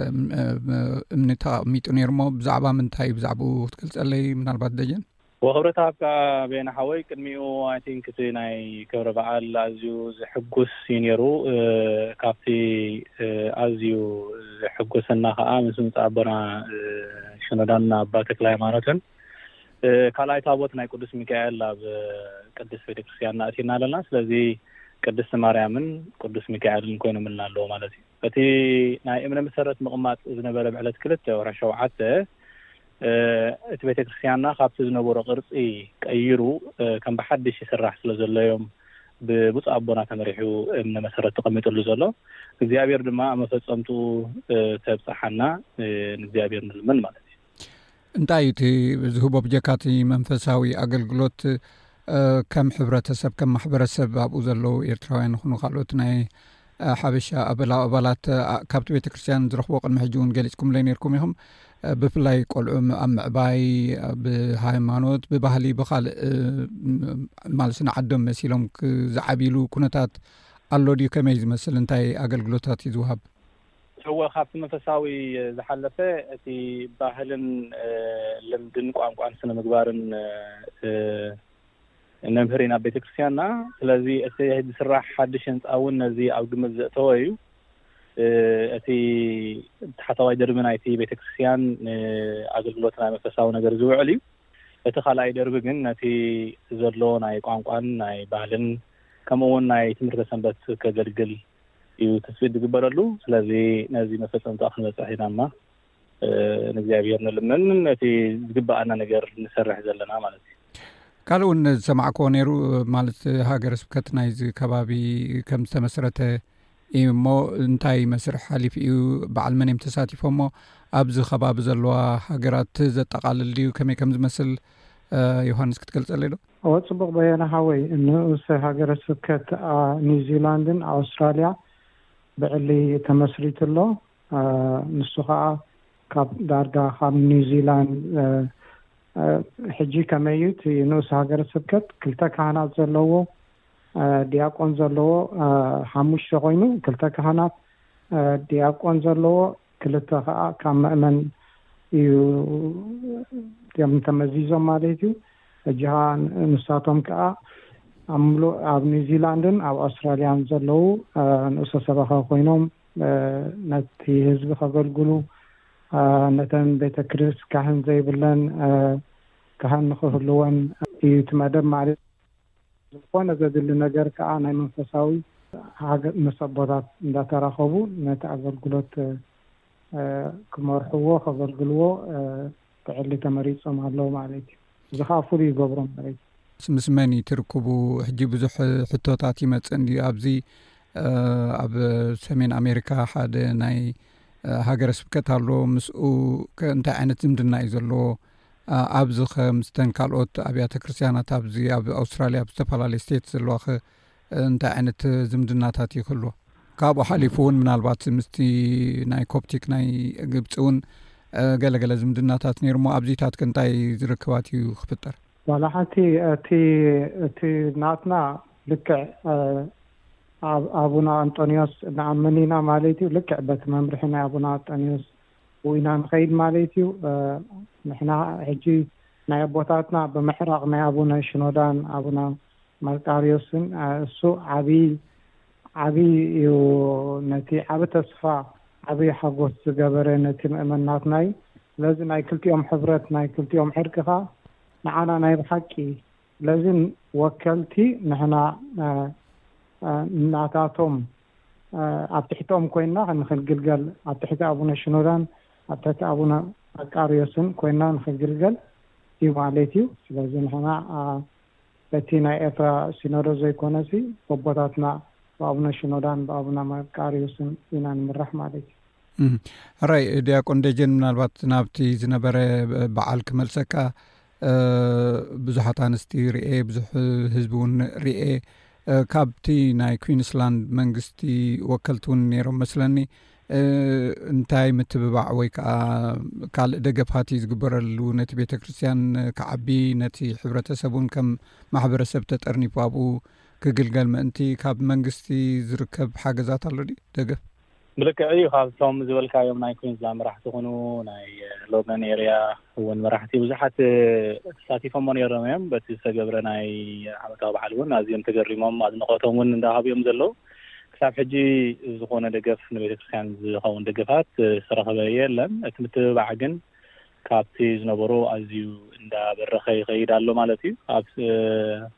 እምኒ ተቐሚጡ ነይሩሞ ብዛዕባ ምንታይ ብዛዕባኡ ክትገልጸለይ ምናልባት ደጀን? ወክብረት ሃብካ ቤና ሓወይ ቅድሚኡ ኣይ ቲንክ እቲ ናይ ክብረ በዓል ኣዝዩ ዘሕጉስ እዩ ኔሩ ካብቲ ኣዝዩ ዘሕጎሰና ከኣ ምስ ምጻእ ኣቦና ሽኖዳን ኣባ ተክለ ሃይማኖትን ካልኣይ ታቦት ናይ ቅዱስ ሚካኤል ኣብ ቅድስት ቤተክርስትያንና ኣእቲና ኣለና ስለዚ ቅድስቲ ማርያምን ቅዱስ ሚካኤልን ኮይኖምልና ኣለዎ ማለት እዩ እቲ ናይ እምነ መሰረት ምቕማጥ ዝነበረ ብዕለት ክልተ ወርሒ ሸውዓተ እቲ ቤተ ክርስትያንና ካብቲ ዝነበሮ ቅርጺ ቀይሩ ከም ብሓድሽ ይስራሕ ስለ ዘሎ እዮም ብብፁእ ኣቦና ተመሪሑ እምነ መሰረት ተቐሚጥሉ ዘሎ። እግዚኣብሔር ድማ ኣብ መፈጸምትኡ ከብጽሓና ንእግዚኣብሔር ንልምን ማለት እዩ። እንታይ እዩ እቲ ዝህቦ ብጀካ እቲ መንፈሳዊ ኣገልግሎት ከም ሕብረተሰብ ከም ማሕበረሰብ ኣብኡ ዘለዉ ኤርትራውያን ይኹኑ ካልኦት ናይ ሓበሻ ኣበላ ኣባላት ካብቲ ቤተ ክርስትያን ዝረኽቦ ቅድሚ ሕጂ እውን ገሊፅኩምለይ ነርኩም ኢኹም ብፍላይ ቆልዑ ኣብ ምዕባይ ብሃይማኖት ብባህሊ ብካልእ ማለሲ ንዓዶም መሲሎም ክዝዓብሉ ኩነታት ኣሎ ድዩ ከመይ ዝመስል እንታይ ኣገልግሎታት እዩ ዝውሃብ እወ ካብቲ መንፈሳዊ ዝሓለፈ እቲ ባህልን ልምድን ቋንቋን ስነ ምግባርን ነምህር ኢና ኣብ ቤተ ክርስትያንና ስለዚ እቲ ዝስራሕ ሓድሽ ህንፃ እውን ነዚ ኣብ ግምት ዘእተወ እዩ እቲ ታሕተዋይ ደርቢ ናይቲ ቤተ ክርስትያን ንኣገልግሎት ናይ መንፈሳዊ ነገር ዝውዕል እዩ እቲ ካልኣይ ደርቢ ግን ነቲ ዘሎ ናይ ቋንቋን ናይ ባህልን ከምኡ እውን ናይ ትምህርተ ሰንበት ከገልግል እዩ ትጽቢት ዝግበረሉ ስለዚ ነዚ መፈጸምታ ክንበጽሕ ኢና እማ ንእግዚኣብሔር ንልምን ነቲ ዝግብኣና ነገር ንሰርሕ ዘለና ማለት እዩ ካልእ እውን ዝሰማዕክዎ ነይሩ ማለት ሃገረ ስብከት ናይዚ ከባቢ ከም ዝተመስረተ እዩ እሞ እንታይ መስርሒ ሓሊፉ እዩ በዓል መን እዮም ተሳቲፎ እሞ ኣብዚ ከባቢ ዘለዋ ሃገራት ዘጠቃልል ድዩ ከመይ ከም ዝመስል ዮሃንስ ክትገልጸለይ ዶ እወ ጽቡቅ በየነ ሓወይ ንኡሰ ሃገረ ስብከት ኒውዚላንድን ኣውስትራልያ ብዕሊ ተመስሪቱ ኣሎ ንሱ ከኣ ካብ ዳርጋ ካብ ኒውዚላንድ ሕጂ ከመይ እዩ እቲ ንኡስ ሃገረ ስብከት ክልተ ካህናት ዘለዎ ዲያቆን ዘለዎ ሓሙሽተ ኮይኑ ክልተ ካህናት ዲያቆን ዘለዎ ክልተ ከኣ ካብ መእመን እዩ እም ተመዚዞም ማለት እዩ ሕጂኻ ንሳቶም ከኣ ኣብ ምሉእ ኣብ ኒውዚላንድን ኣብ ኣውስትራልያን ዘለዉ ንእሰ ሰበኻ ኮይኖም ነቲ ህዝቢ ከገልግሉ ነተን ቤተ ክሪስ ካህን ዘይብለን ካህን ንክህልወን እዩ እቲ መደብ ማለት ዝኾነ ዘድሊ ነገር ከኣ ናይ መንፈሳዊ ሃገ ምስ ኣቦታት እንዳተራኸቡ ነቲ ኣገልግሎት ክመርሕዎ ከገልግልዎ ብዕሊ ተመሪጾም ኣለዉ ማለት እዩ። እዚ ከኣ ፍሉይ ይገብሮ ማለት እዩ። ምስ መን እዩ ትርክቡ? ሕጂ ብዙሕ ሕቶታት ይመጽእ እንድዩ ኣብዚ ኣብ ሰሜን ኣሜሪካ ሓደ ናይ ሃገረ ስብከት ኣሎ ምስኡከ እንታይ ዓይነት ዝምድና እዩ ዘለዎ? ኣብዚኸ ምስተን ካልኦት ኣብያተ ክርስትያናት ኣብዚ ኣብ ኣውስትራልያ ብ ዝተፈላለየ ስቴት ዘለዋኸ እንታይ ዓይነት ዝምድናታት እዩ ክህልዎ ካብኡ ሓሊፉ እውን ምናልባት ምስቲ ናይ ኮፕቲክ ናይ ግብፂ እውን ገለገለ ዝምድናታት ነይሩ ሞ ኣብዚታት ክንታይ ዝርክባት እዩ ክፍጠር ዋላ ሓንቲ እቲ እቲ ናትና ልክዕ ኣቡና ኣንጦንዮስ ንኣመኒና ማለት እዩ ልክዕ በቲ መምርሒ ናይ ኣቡና ኣንጦንዮስ ናብኡ ኢና ንኸይድ ማለት እዩ። ንሕና ሕጂ ናይ ኣቦታትና ብምሕራቕ ናይ ኣቡነ ሽኖዳን ኣቡነ መርቃርዮስን እሱ ዓብይ ዓብይ እዩ ነቲ ዓቢ ተስፋ ዓብይ ሓጎስ ዝገበረ ነቲ ምእመናትና እዩ። ስለዚ ናይ ክልቲኦም ሕብረት ናይ ክልቲኦም ዕርቂ ከኣ ንዓና ናይ ብሓቂ ስለዚ ወከልቲ ንሕና ናታቶም ኣብ ትሕቶም ኮይና ንክንግልገል ኣብ ትሕቲ ኣቡነ ሽኖዳን ኣብ ትሕቲ ኣቡነ መቃርዮስን ኮይና ንክንግልገል እዩ ማሌት እዩ ስለዚ ንሕና በቲ ናይ ኤርትራ ሲኖዶስ ዘይኮነሲ በቦታትና ብኣቡነ ሽኖዳን ብኣቡነ መቃርዮስን ኢና ንምራሕ ማሌት እዩ ሕራይ ዲያቆን ደጀን ምናልባት ናብቲ ዝነበረ በዓል ክመልሰካ ብዙሓት ኣንስቲ ርኤ ብዙሕ ህዝቢ እውን ርኤ ካብቲ ናይ ኩንስላንድ መንግስቲ ወከልቲ እውን ነይሮም መስለኒ እንታይ ምትብባዕ ወይ ከዓ ካልእ ደገፋት እዩ ዝግበረሉ ነቲ ቤተ ክርስትያን ክዓቢ ነቲ ሕብረተሰብ እውን ከም ማሕበረሰብ ተጠርኒፉ ኣብኡ ክግልገል ምእንቲ ካብ መንግስቲ ዝርከብ ሓገዛት ኣሎ ድ ደገፍ ብልክዕ እዩ ካብቶም ዝበልካዮም ናይ ኩንስላንድ መራሕቲ ኩኑ ናይ ሎገን ኤርያ እውን መራሕቲ ብዙሓት ተሳቲፎሞ ነይሮም እዮም በቲ ዝተገብረ ናይ ዓመታዊ በዓል እውን ኣዝዮም ተገሪሞም ኣድንቆቶም እውን እንዳሃቡ እዮም ዘለዉ ክሳብ ሕጂ ዝኾነ ደገፍ ንቤተክርስትያን ዝኸውን ደገፋት ዝተረኸበ የለን እቲ ምትብባዕ ግን ካብቲ ዝነበሮ ኣዝዩ እንዳበረኸ ይኸይድ ኣሎ ማለት እዩ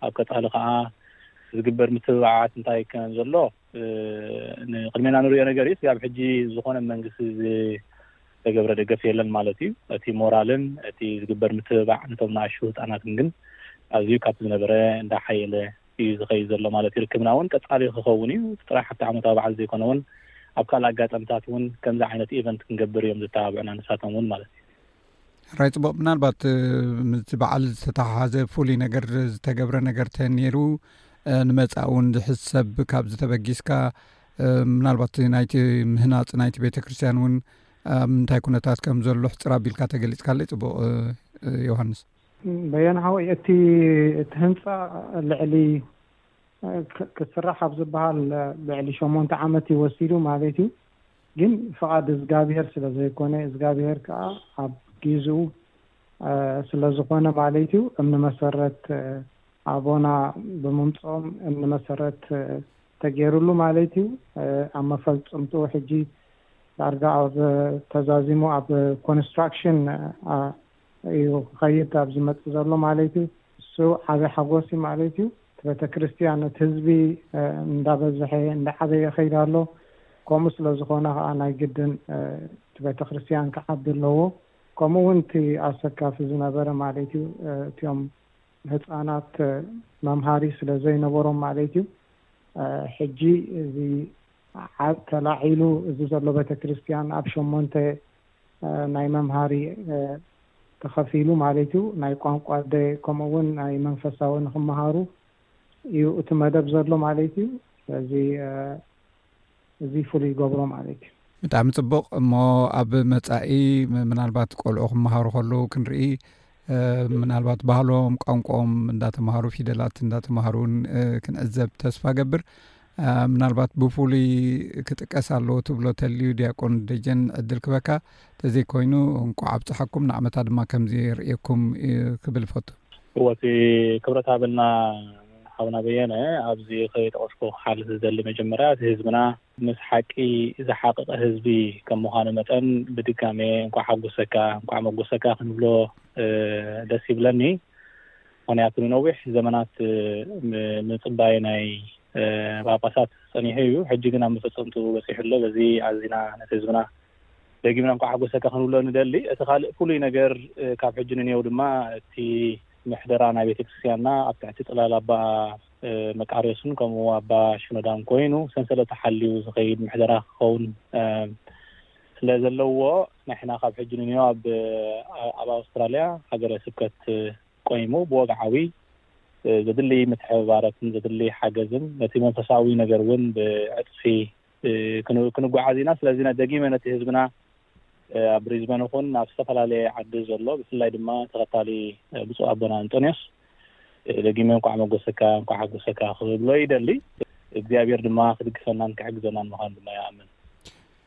ኣብ ቀፃሊ ከዓ ዝግበር ምትብባዓት እንታይ ከም ዘሎ ንቅድሜና ንርእዮ ነገር እዩ። ስጋብ ሕጂ ዝኾነ መንግስቲ ዝተገብረ ደገፍ የለን ማለት እዩ። እቲ ሞራልን እቲ ዝግበር ምትብባዕ ነቶም ንኣሽቱ ህጻናትን ግን ኣዝዩ ካብቲ ዝነበረ እንዳሓየለ እዩ ዝኸይድ ዘሎ ማለት እዩ። ርክብና ውን ቀጻሊ ክኸውን እዩ። ጥራሕ ኣብቲ ዓመታዊ በዓል ዘይኮነ ውን ኣብ ካልእ ኣጋጠምታት ውን ከምዚ ዓይነት ኢቨንት ክንገብር እዮም ዘተባብዑና ንሳቶም ውን ማለት እዩ። ራይ ፅቡቅ ምናልባት ምስቲ በዓል ዝተተሓሓዘ ፍሉይ ነገር ዝተገብረ ነገር ተነይሩ ንመፃኢ እውን ዝሕዝ ሰብ ካብ ዝተበጊስካ ምናልባት ናይቲ ምህናፅ ናይቲ ቤተክርስትያን እውን ኣብ ምንታይ ኩነታት ከም ዘሎ ሕፅር ኣቢልካ ተገሊፅካለይ ፅቡቅ ዮሃንስ በየን ሓወይ እቲ እቲ ህንፃ ልዕሊ ክስራሕ ኣብ ዝበሃል ልዕሊ ሸሞንተ ዓመት እዩ ወሲዱ ማለት እዩ ግን ፍቃድ እዝጋብሄር ስለ ዘይኮነ እዝጋብሄር ከኣ ኣብ ጊዝኡ ስለ ዝኾነ ማለት እዩ እምኒ መሰረት ኣቦና ብምምጽኦም እምኒ መሰረት ተጌሩሉ ማለት እዩ ኣብ መፈልጽምትኡ ሕጂ ዳርጋ ኣብ ተዛዚሙ ኣብ ኮንስትራክሽን እዩ ክኸይድ ኣብ ዝመጽእ ዘሎ ማለት እዩ እሱ ዓቢ ሓጎስ እዩ ማለት እዩ እቲ ቤተክርስትያን እቲ ህዝቢ እንዳበዝሐ እንዳዓበየ ይኸይድ ኣሎ ከምኡ ስለ ዝኾነ ከኣ ናይ ግድን እቲ ቤተክርስትያን ክዓቢ ኣለዎ ከምኡ ውን እቲ ኣሰካፊ ዝነበረ ማለት እዩ እትም ህጻናት መምሃሪ ስለ ዘይነበሮም ማለት እዩ ሕጂ እዚ ዓብ ተላዒሉ እዚ ዘሎ ቤተክርስትያን ኣብ ሸሞንተ ናይ መምሃሪ ተኸፊሉ ማለት እዩ ናይ ቋንቋ ደ ከምኡ እውን ናይ መንፈሳዊ ንክመሃሩ እዩ እቲ መደብ ዘሎ ማለት እዩ ስለዚ እዚ ፍሉይ ይገብሮ ማለት እዩ። ብጣዕሚ ጽቡቕ እሞ ኣብ መጻኢ ምናልባት ቆልዑ ክመሃሩ ከለዉ ክንርኢ ምናልባት ባህሎም ቋንቋኦም እንዳተማሃሩ ፊደላት እንዳተማሃሩ እውን ክንዕዘብ ተስፋ ገብር ምናልባት ብፉሉይ ክጥቀስ ኣለዎ ትብሎ ተልዩ ድያቆን ደጀን ዕድል ክበካ ተዘይ ኮይኑ እንቋዕ ኣብጽሓኩም ንዓመታ ድማ ከምዚ ርእየኩም ክብል እፈቱ። እወ እቲ ክብረት ሃበልና ሓውና በየነ ኣብዚ ከይጠቀስኩ ክሓልፍ ዝደሊ መጀመርያ እቲ ህዝብና ምስ ሓቂ ዝሓቀቀ ህዝቢ ከም ምዃኑ መጠን ብድጋሜ እንቋዕ ሓጎሰካ እንቋዕ መጎሰካ ክንብሎ ደስ ይብለኒ ምክንያቱ ንነዊሕ ዘመናት ምጽባይ ናይ ጳጳሳት ጸኒሑ እዩ ሕጂ ግን ኣብ መፈጸምትኡ በጺሑ ኣሎ በዚ ኣዚና ነቲ ህዝብና ደጊምና እንቋዕ ሓጎሰካ ክንብሎ ንደሊ እቲ ካልእ ፍሉይ ነገር ካብ ሕጂ ንኔው ድማ እቲ ምሕደራ ናይ ቤተክርስቲያንና ኣብ ትሕቲ ጽላል ኣባ መቃርዮስን ከምኡ ኣባ ሽኖዳን ኮይኑ ሰንሰለቱ ሓልዩ ዝኸይድ ምሕደራ ክኸውን ስለ ዘለዎ ንሕና ካብ ሕጂ ንንዮ ኣብ ኣብ ኣውስትራልያ ሃገረ ስብከት ቆይሙ ብወግዓዊ ዘድሊ ምትሕብባረትን ዘድሊ ሓገዝን ነቲ መንፈሳዊ ነገር እውን ብዕጽፊ ክንጓዓዝ ኢና ስለዚ ደጊመ ነቲ ህዝብና ኣብ ብሪዝበን ይኹን ናብ ዝተፈላለየ ዓዲ ዘሎ ብፍላይ ድማ ተኸታሊ ብፁዕ ኣቦና ኣንጦንዮስ ደጊመ እንኳዕ መጎሰካ እንኳዕ ሓጎሰካ ክብሎ ይደሊ እግዚኣብሔር ድማ ክድግፈናን ክሕግዘናን ምዃኑ ድማ ይኣምን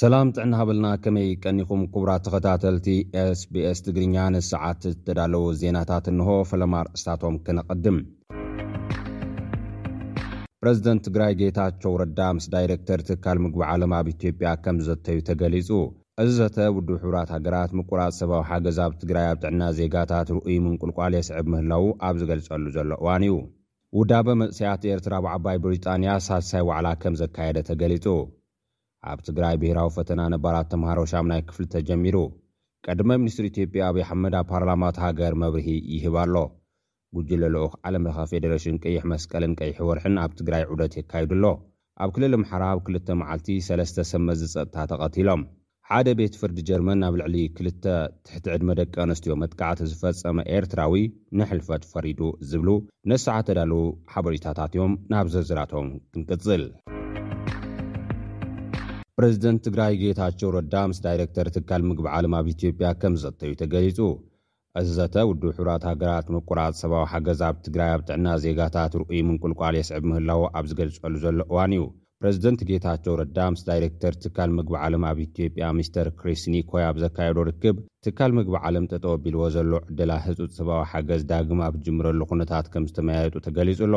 ሰላም ጥዕና ሃበልና ከመይ ቀኒኹም ክቡራት ተኸታተልቲ ስbስ ትግርኛ ንሰዓት ዝተዳለዉ ዜናታት እንሆ ፈለማ ኣርእስታቶም ክነቐድም ፕረዚደንት ትግራይ ጌታቸው ረዳ ምስ ዳይሬክተር ትካል ምግቢ ዓለም ኣብ ኢትዮጵያ ከምዝዘተዩ ተገሊፁ። እዚ ዘተ ውድብ ሕቡራት ሃገራት ምቁራፅ ሰብኣዊ ሓገዝ ኣብ ትግራይ ኣብ ጥዕና ዜጋታት ርኡይ ምንቁልቋል የስዕብ ምህላዉ ኣብ ዝገልፀሉ ዘሎ እዋን እዩ። ውዳበ መፅሰያት ኤርትራ ኣብ ዓባይ ብሪጣንያ ሳልሳይ ዋዕላ ከምዘካየደ ተገሊፁ። ኣብ ትግራይ ብሄራዊ ፈተና ነባራት ተምሃሮ ሻምናይ ክፍሊ ተጀሚሩ። ቀድመ ሚኒስትር ኢትዮጵያ ኣብይ ኣሕመድ ኣብ ፓርላማ እታ ሃገር መብርሂ ይህብ ኣሎ። ጉጅለ ልኡኽ ዓለም ለኸ ፌደሬሽን ቀይሕ መስቀልን ቀይሕ ወርሕን ኣብ ትግራይ ዑደት የካይዱ ኣሎ። ኣብ ክልል ኣምሓራ ኣብ ክልተ መዓልቲ ሰለስተ ሰብ መዚ ፀጥታ ተቐቲሎም። ሓደ ቤት ፍርዲ ጀርመን ኣብ ልዕሊ ክልተ ትሕቲ ዕድመ ደቂ ኣንስትዮ መጥቃዕቲ ዝፈፀመ ኤርትራዊ ንሕልፈት ፈሪዱ ዝብሉ ነሰዓ ተዳለዉ ሓበሬታታት እዮም። ናብ ዝርዝራቶም ክንቅፅል። ፕረዚደንት ትግራይ ጌታቸው ረዳ ምስ ዳይሬክተር ትካል ምግቢ ዓለም ኣብ ኢትዮጵያ ከምዘተዩ ተገሊፁ። እዚ ዘተ ውድብ ሕቡራት ሃገራት ምቁራጽ ሰብኣዊ ሓገዝ ኣብ ትግራይ ኣብ ጥዕና ዜጋታት ርኡይ ምንቁልቋል የስዕብ ምህላዉ ኣብ ዝገልጸሉ ዘሎ እዋን እዩ ፕረዚደንት ጌታቸው ረዳ ምስ ዳይሬክተር ትካል ምግቢ ዓለም ኣብ ኢትዮጵያ ሚስተር ክሪስ ኒኮይ ኣብ ዘካየዶ ርክብ ትካል ምግቢ ዓለም ጠጠው ኣቢልዎ ዘሎ ዕደላ ህጹጽ ሰብኣዊ ሓገዝ ዳግም ኣብ ዝጅምረሉ ኩነታት ከምዝተመያየጡ ተገሊጹ ኣሎ።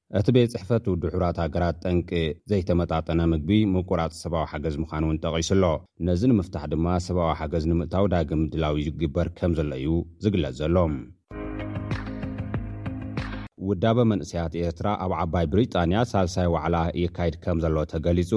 እቲ ቤት ጽሕፈት ውድብ ሕቡራት ሃገራት ጠንቂ ዘይተመጣጠነ ምግቢ ምቁራጽ ሰብኣዊ ሓገዝ ምዃኑ እውን ጠቒሱ ኣሎ። ነዚ ንምፍታሕ ድማ ሰብኣዊ ሓገዝ ንምእታው ዳግም ምድላው ይግበር ከም ዘሎ እዩ ዝግለጽ ዘሎ። ውዳበ መንእሰያት ኤርትራ ኣብ ዓባይ ብሪጣንያ ሳልሳይ ዋዕላ የካይድ ከም ዘሎ ተገሊጹ።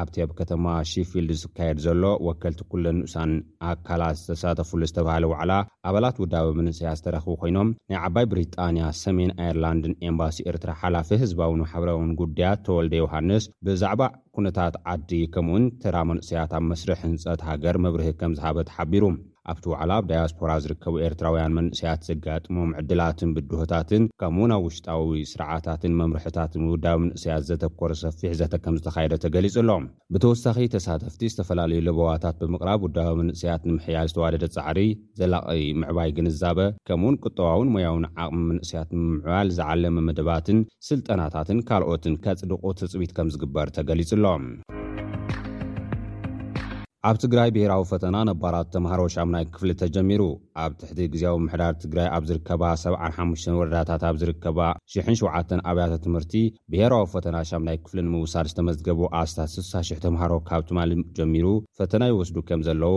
ኣብቲ ኣብ ከተማ ሺፊልድ ዝካየድ ዘሎ ወከልቲ ኩለን ንኡሳን ኣካላት ዝተሳተፍሉ ዝተባህለ ዋዕላ፣ ኣባላት ውዳበ መንእሰያት ዝተረኽቡ ኮይኖም፣ ናይ ዓባይ ብሪጣንያ፣ ሰሜን ኣየርላንድን ኤምባሲ ኤርትራ ሓላፊ ህዝባውን ማሕበራውን ጉዳያት ተወልደ ዮውሃንስ ብዛዕባ ኩነታት ዓዲ ከምኡ'ውን ተራ መንእሰያት ኣብ መስርሕ ህንጸት ሃገር መብርሂ ከምዝሃበ ተሓቢሩ። ኣብቲ ዋዕላ ኣብ ዳያስፖራ ዝርከቡ ኤርትራውያን መንእሰያት ዘጋጥሞም ዕድላትን ብድሆታትን ከምኡ'ውን ኣብ ውሽጣዊ ስርዓታትን መምርሕታትን ምውዳብ መንእሰያት ዘተኮረ ሰፊሕ ዘተ ከምዝተኻየደ ተገሊጹ ኣሎ። ብተወሳኺ ተሳተፍቲ ዝተፈላለዩ ለበዋታት ብምቕራብ ውዳበ መንእሰያት ንምሕያል ዝተዋደደ ጻዕሪ፣ ዘላቒ ምዕባይ ግንዛበ፣ ከምኡ'ውን ቁጠባውን ሞያውን ዓቕሚ መንእሰያት ንምምዕባል ዝዓለመ መደባትን ስልጠናታትን ካልኦትን ከፅድቑ ትፅቢት ከምዝግበር ተገሊፁ'ሎ። ኣብ ትግራይ ብሄራዊ ፈተና ነባራት ተምሃሮ ሻምናይ ክፍሊ ተጀሚሩ። ኣብ ትሕቲ ግዝያዊ ምምሕዳር ትግራይ ኣብ ዝርከባ ሰብዓን ሓሙሽተን ወረዳታት ኣብ ዝርከባ ሽሕን ሸውዓተን ኣብያተ ትምህርቲ ብሄራዊ ፈተና ሻምናይ ክፍሊ ንምውሳድ ዝተመዝገቡ ኣስታት ስሳ ሽሕ ተምሃሮ ካብ ትማሊ ጀሚሩ ፈተና ይወስዱ ከምዘለዉ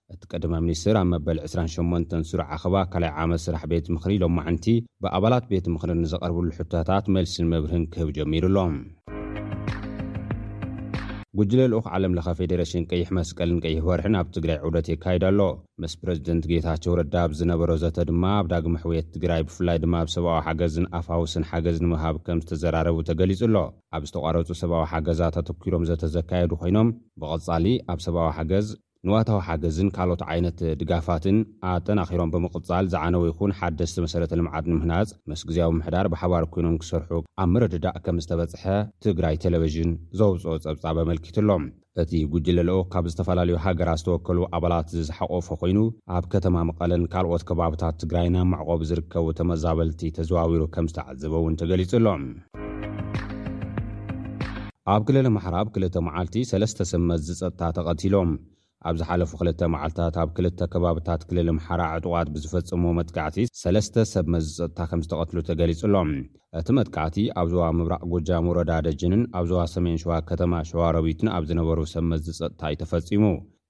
እቲ ቀዳማይ ሚኒስትር ኣብ መበል ዕስራን ሸሞንተን ስሩዕ ኣኸባ ካልኣይ ዓመት ስራሕ ቤት ምኽሪ ሎማዕንቲ ብኣባላት ቤት ምኽሪ ንዝቐርብሉ ሕቶታት መልስን መብርህን ክህብ ጀሚሩ ኣሎ። ጉጅለ ልኡኽ ዓለም ለኸ ፌዴሬሽን ቀይሕ መስቀልን ቀይሕ ወርሕን ኣብ ትግራይ ዑደት የካይድ ኣሎ። ምስ ፕረዚደንት ጌታቸው ረዳ ኣብ ዝነበሮ ዘተ ድማ ኣብ ዳግመ ሕውየት ትግራይ ብፍላይ ድማ ኣብ ሰብኣዊ ሓገዝን ኣፋውስን ሓገዝ ንምሃብ ከም ዝተዘራረቡ ተገሊፁ ኣሎ። ኣብ ዝተቋረፁ ሰብኣዊ ሓገዛት ኣተኲሮም ዘተ ዘካየዱ ኮይኖም ብቐፃሊ ኣብ ሰብኣዊ ሓገዝ፣ ንዋታዊ ሓገዝን ካልኦት ዓይነት ድጋፋትን ኣጠናኺሮም ብምቕፃል ዝዓነወ ይኹን ሓደስቲ መሰረተ ልምዓት ንምህናፅ ምስ ግዝያዊ ምምሕዳር ብሓባር ኮይኖም ክሰርሑ ኣብ ምርድዳእ ከምዝተበፅሐ ትግራይ ቴሌቪዥን ዘውፅኦ ፀብፃብ ኣመልኪቱ ኣሎ። እቲ ጉጅለ ልኡኽ ካብ ዝተፈላለዩ ሃገራት ዝተወከሉ ኣባላት ዝሓቖፈ ኮይኑ ኣብ ከተማ መቐለን ካልኦት ከባብታት ትግራይን ኣብ መዕቖቢ ዝርከቡ ተመዛበልቲ ተዘዋዊሩ ከምዝተዓዘበ እውን ተገሊፁ ኣሎ። ኣብ ክልል ኣምሓራ ኣብ ክልተ መዓልቲ ሰለስተ ሰብ መዚ ጸጥታ ተቐቲሎም። ኣብ ዝሓለፉ ክልተ መዓልታት ኣብ ክልተ ከባብታት ክልል ኣምሓራ ዕጡቓት ብዝፈጸምዎ መጥቃዕቲ ሰለስተ ሰብ መዚ ጸጥታ ከምዝተቐትሉ ተገሊጹ ኣሎ። እቲ መጥቃዕቲ ኣብ ዞባ ምብራቕ ጎጃም ወረዳ ደጀንን ኣብ ዞባ ሰሜን ሸዋ ከተማ ሸዋሮቢትን ኣብ ዝነበሩ ሰብ መዚ ጸጥታ'ዩ ተፈጺሙ።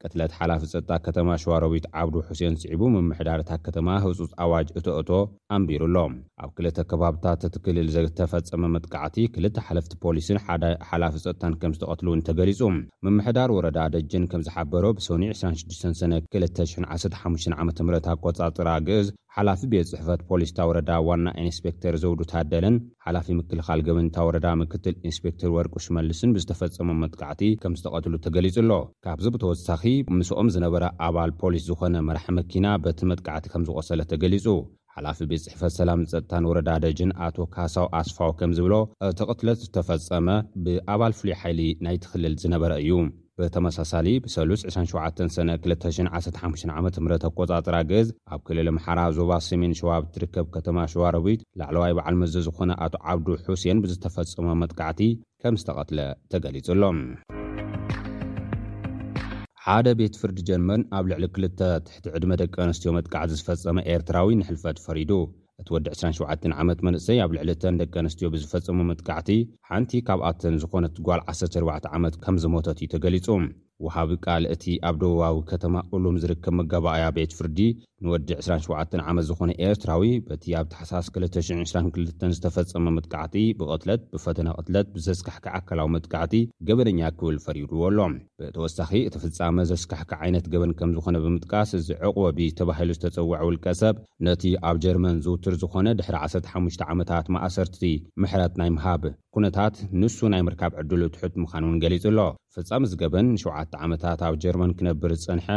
ቅትለት ሓላፊ ፀጥታ ከተማ ሸዋሮቢት ዓብዱ ሑሴን ስዒቡ ምምሕዳር እታ ከተማ ህፁፅ ኣዋጅ እቶ እቶ ኣንቢሩ ኣሎ። ኣብ ክልተ ከባብታት እቲ ክልል ዝተፈፀመ መጥቃዕቲ ክልተ ሓለፍቲ ፖሊስን ሓደ ሓላፊ ፀጥታን ከምዝተቐትሉ እውን ተገሊፁ። ምምሕዳር ወረዳ ደጀን ከምዝሓበሮ ብሰኑይ ዕስራን ሽዱሽተን ሰነ ክልተ ሽሕን ዓሰርተ ሓሙሽተን ዓመተ ምህረት ኣቆፃፅራ ግእዝ፣ ሓላፊ ቤት ፅሕፈት ፖሊስ እታ ወረዳ ዋና ኢንስፔክተር ዘውዱ ታደለን ሓላፊ ምክልኻል ገበን እታ ወረዳ ምክትል ኢንስፔክተር ወርቁ ሽመልስን ብዝተፈፀሞም መጥቃዕቲ ከምዝተቐትሉ ተገሊፁ ኣሎ። ካብዚ ብተወሳኺ ምስኦም ዝነበረ ኣባል ፖሊስ ዝኾነ መራሒ መኪና በቲ መጥቃዕቲ ከምዝቖሰለ ተገሊፁ። ሓላፊ ቤት ፅሕፈት ሰላምን ፀጥታን ወረዳ ደጅን ኣቶ ካሳው ኣስፋው ከምዝብሎ እቲ ቕትለት ዝተፈፀመ ብኣባል ፍሉይ ሓይሊ ናይቲ ክልል ዝነበረ እዩ። ብተመሳሳሊ ብሰሉስ ዕስራን ሸውዓተን ሰነ ክልተ ሽሕን ዓሰርተ ሓሙሽተን ዓመተ ምህረት ኣቆፃፅራ ኣግእዝ ኣብ ክልል ኣምሓራ ዞባ ሰሜን ሸዋ ኣብ እትርከብ ከተማ ሸዋሮቢት ላዕለዋይ በዓል መዚ ዝኾነ ኣቶ ዓብዱ ሑሴን ብዝተፈፀመ መጥቃዕቲ ከምዝተቐትለ ተገሊፁ ኣሎ። ሓደ ቤት ፍርዲ ጀርመን ኣብ ልዕሊ ክልተ ትሕቲ ዕድመ ደቂ ኣንስትዮ መጥቃዕቲ ዝፈፀመ ኤርትራዊ ንሕልፈት ፈሪዱ። እቲ ወዲ ዕስራን ሸውዓተን ዓመት መንእሰይ ኣብ ልዕሊ እተን ደቂ ኣንስትዮ ብዝፈጸሞ መጥቃዕቲ ሓንቲ ካብኣተን ዝኾነት ጓል ዓሰርተ ኣርባዕተ ዓመት ከምዝሞተት እዩ ተገሊጹ። ወሃቢ ቃል እቲ ኣብ ደቡባዊ ከተማ ኡሉም ዝርከብ መጋባእያ ቤት ፍርዲ ንወዲ ዕስራን ሸውዓተን ዓመት ዝኾነ ኤርትራዊ በቲ ኣብ ታሕሳስ ክልተ ሽሕን ዕስራን ክልተን ዝተፈጸመ መጥቃዕቲ ብቕትለት፣ ብፈተነ ቅትለት፣ ብዘስካሕክሕ ኣካላዊ መጥቃዕቲ ገበነኛ ክብል ፈሪድዎ ኣሎ። ብተወሳኺ እቲ ፍጻመ ዘስካሕክሕ ዓይነት ገበን ከምዝኾነ ብምጥቃስ እዚ ዑቕበቢ ተባሂሉ ዝተጸውዐ ውልቀሰብ፣ ነቲ ኣብ ጀርመን ዝውቱር ዝኾነ ድሕሪ ዓሰርተ ሓሙሽተ ዓመታት ማእሰርቲ ምሕረት ናይ ምሃብ ኩነታት ንሱ ናይ ምርካብ ዕድሉ ትሑት ምዃኑ እውን ገሊጹ ኣሎ። ፈጻሚ እዚ ገበን ንሸውዓተ ዓመታት ኣብ ጀርመን ክነብር ዝጸንሐ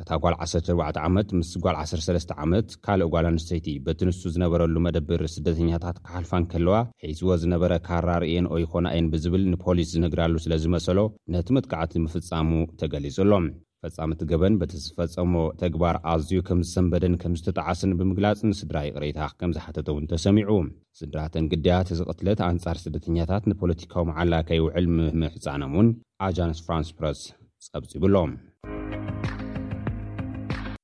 እታ ጓል ዓሰርተ ኣርባዕተ ዓመት ምስ ጓል ዓሰርተ ሰለስተ ዓመት ካልእ ጓል ኣንስተይቲ በቲ ንሱ ዝነበረሉ መደብር ስደተኛታት ክሓልፋ እንከለዋ ሒዝዎ ዝነበረ ካራ ርእየንኦ ይኾና እየን ብዝብል ንፖሊስ ዝነግራሉ ስለዝመሰሎ ነቲ መጥቃዕቲ ምፍጻሙ ተገሊጹ ኣሎ። ፈጻምቲ ገበን በቲ ዝፈጸሞ ተግባር ኣዝዩ ከም ዝሰንበደን ከም ዝተጠዓሰን ብምግላጽ ንስድራ ይቕሬታ ከም ዝሓተተ እውን ተሰሚዑ። ስድራ እተን ግዳያት እዚ ቅትለት ኣንጻር ስደተኛታት ንፖለቲካዊ መዓላ ከይውዕል ምምሕጻኖም እውን ኣጃንስ ፍራንስ ፕረስ ጸብጺቡ ኣሎ።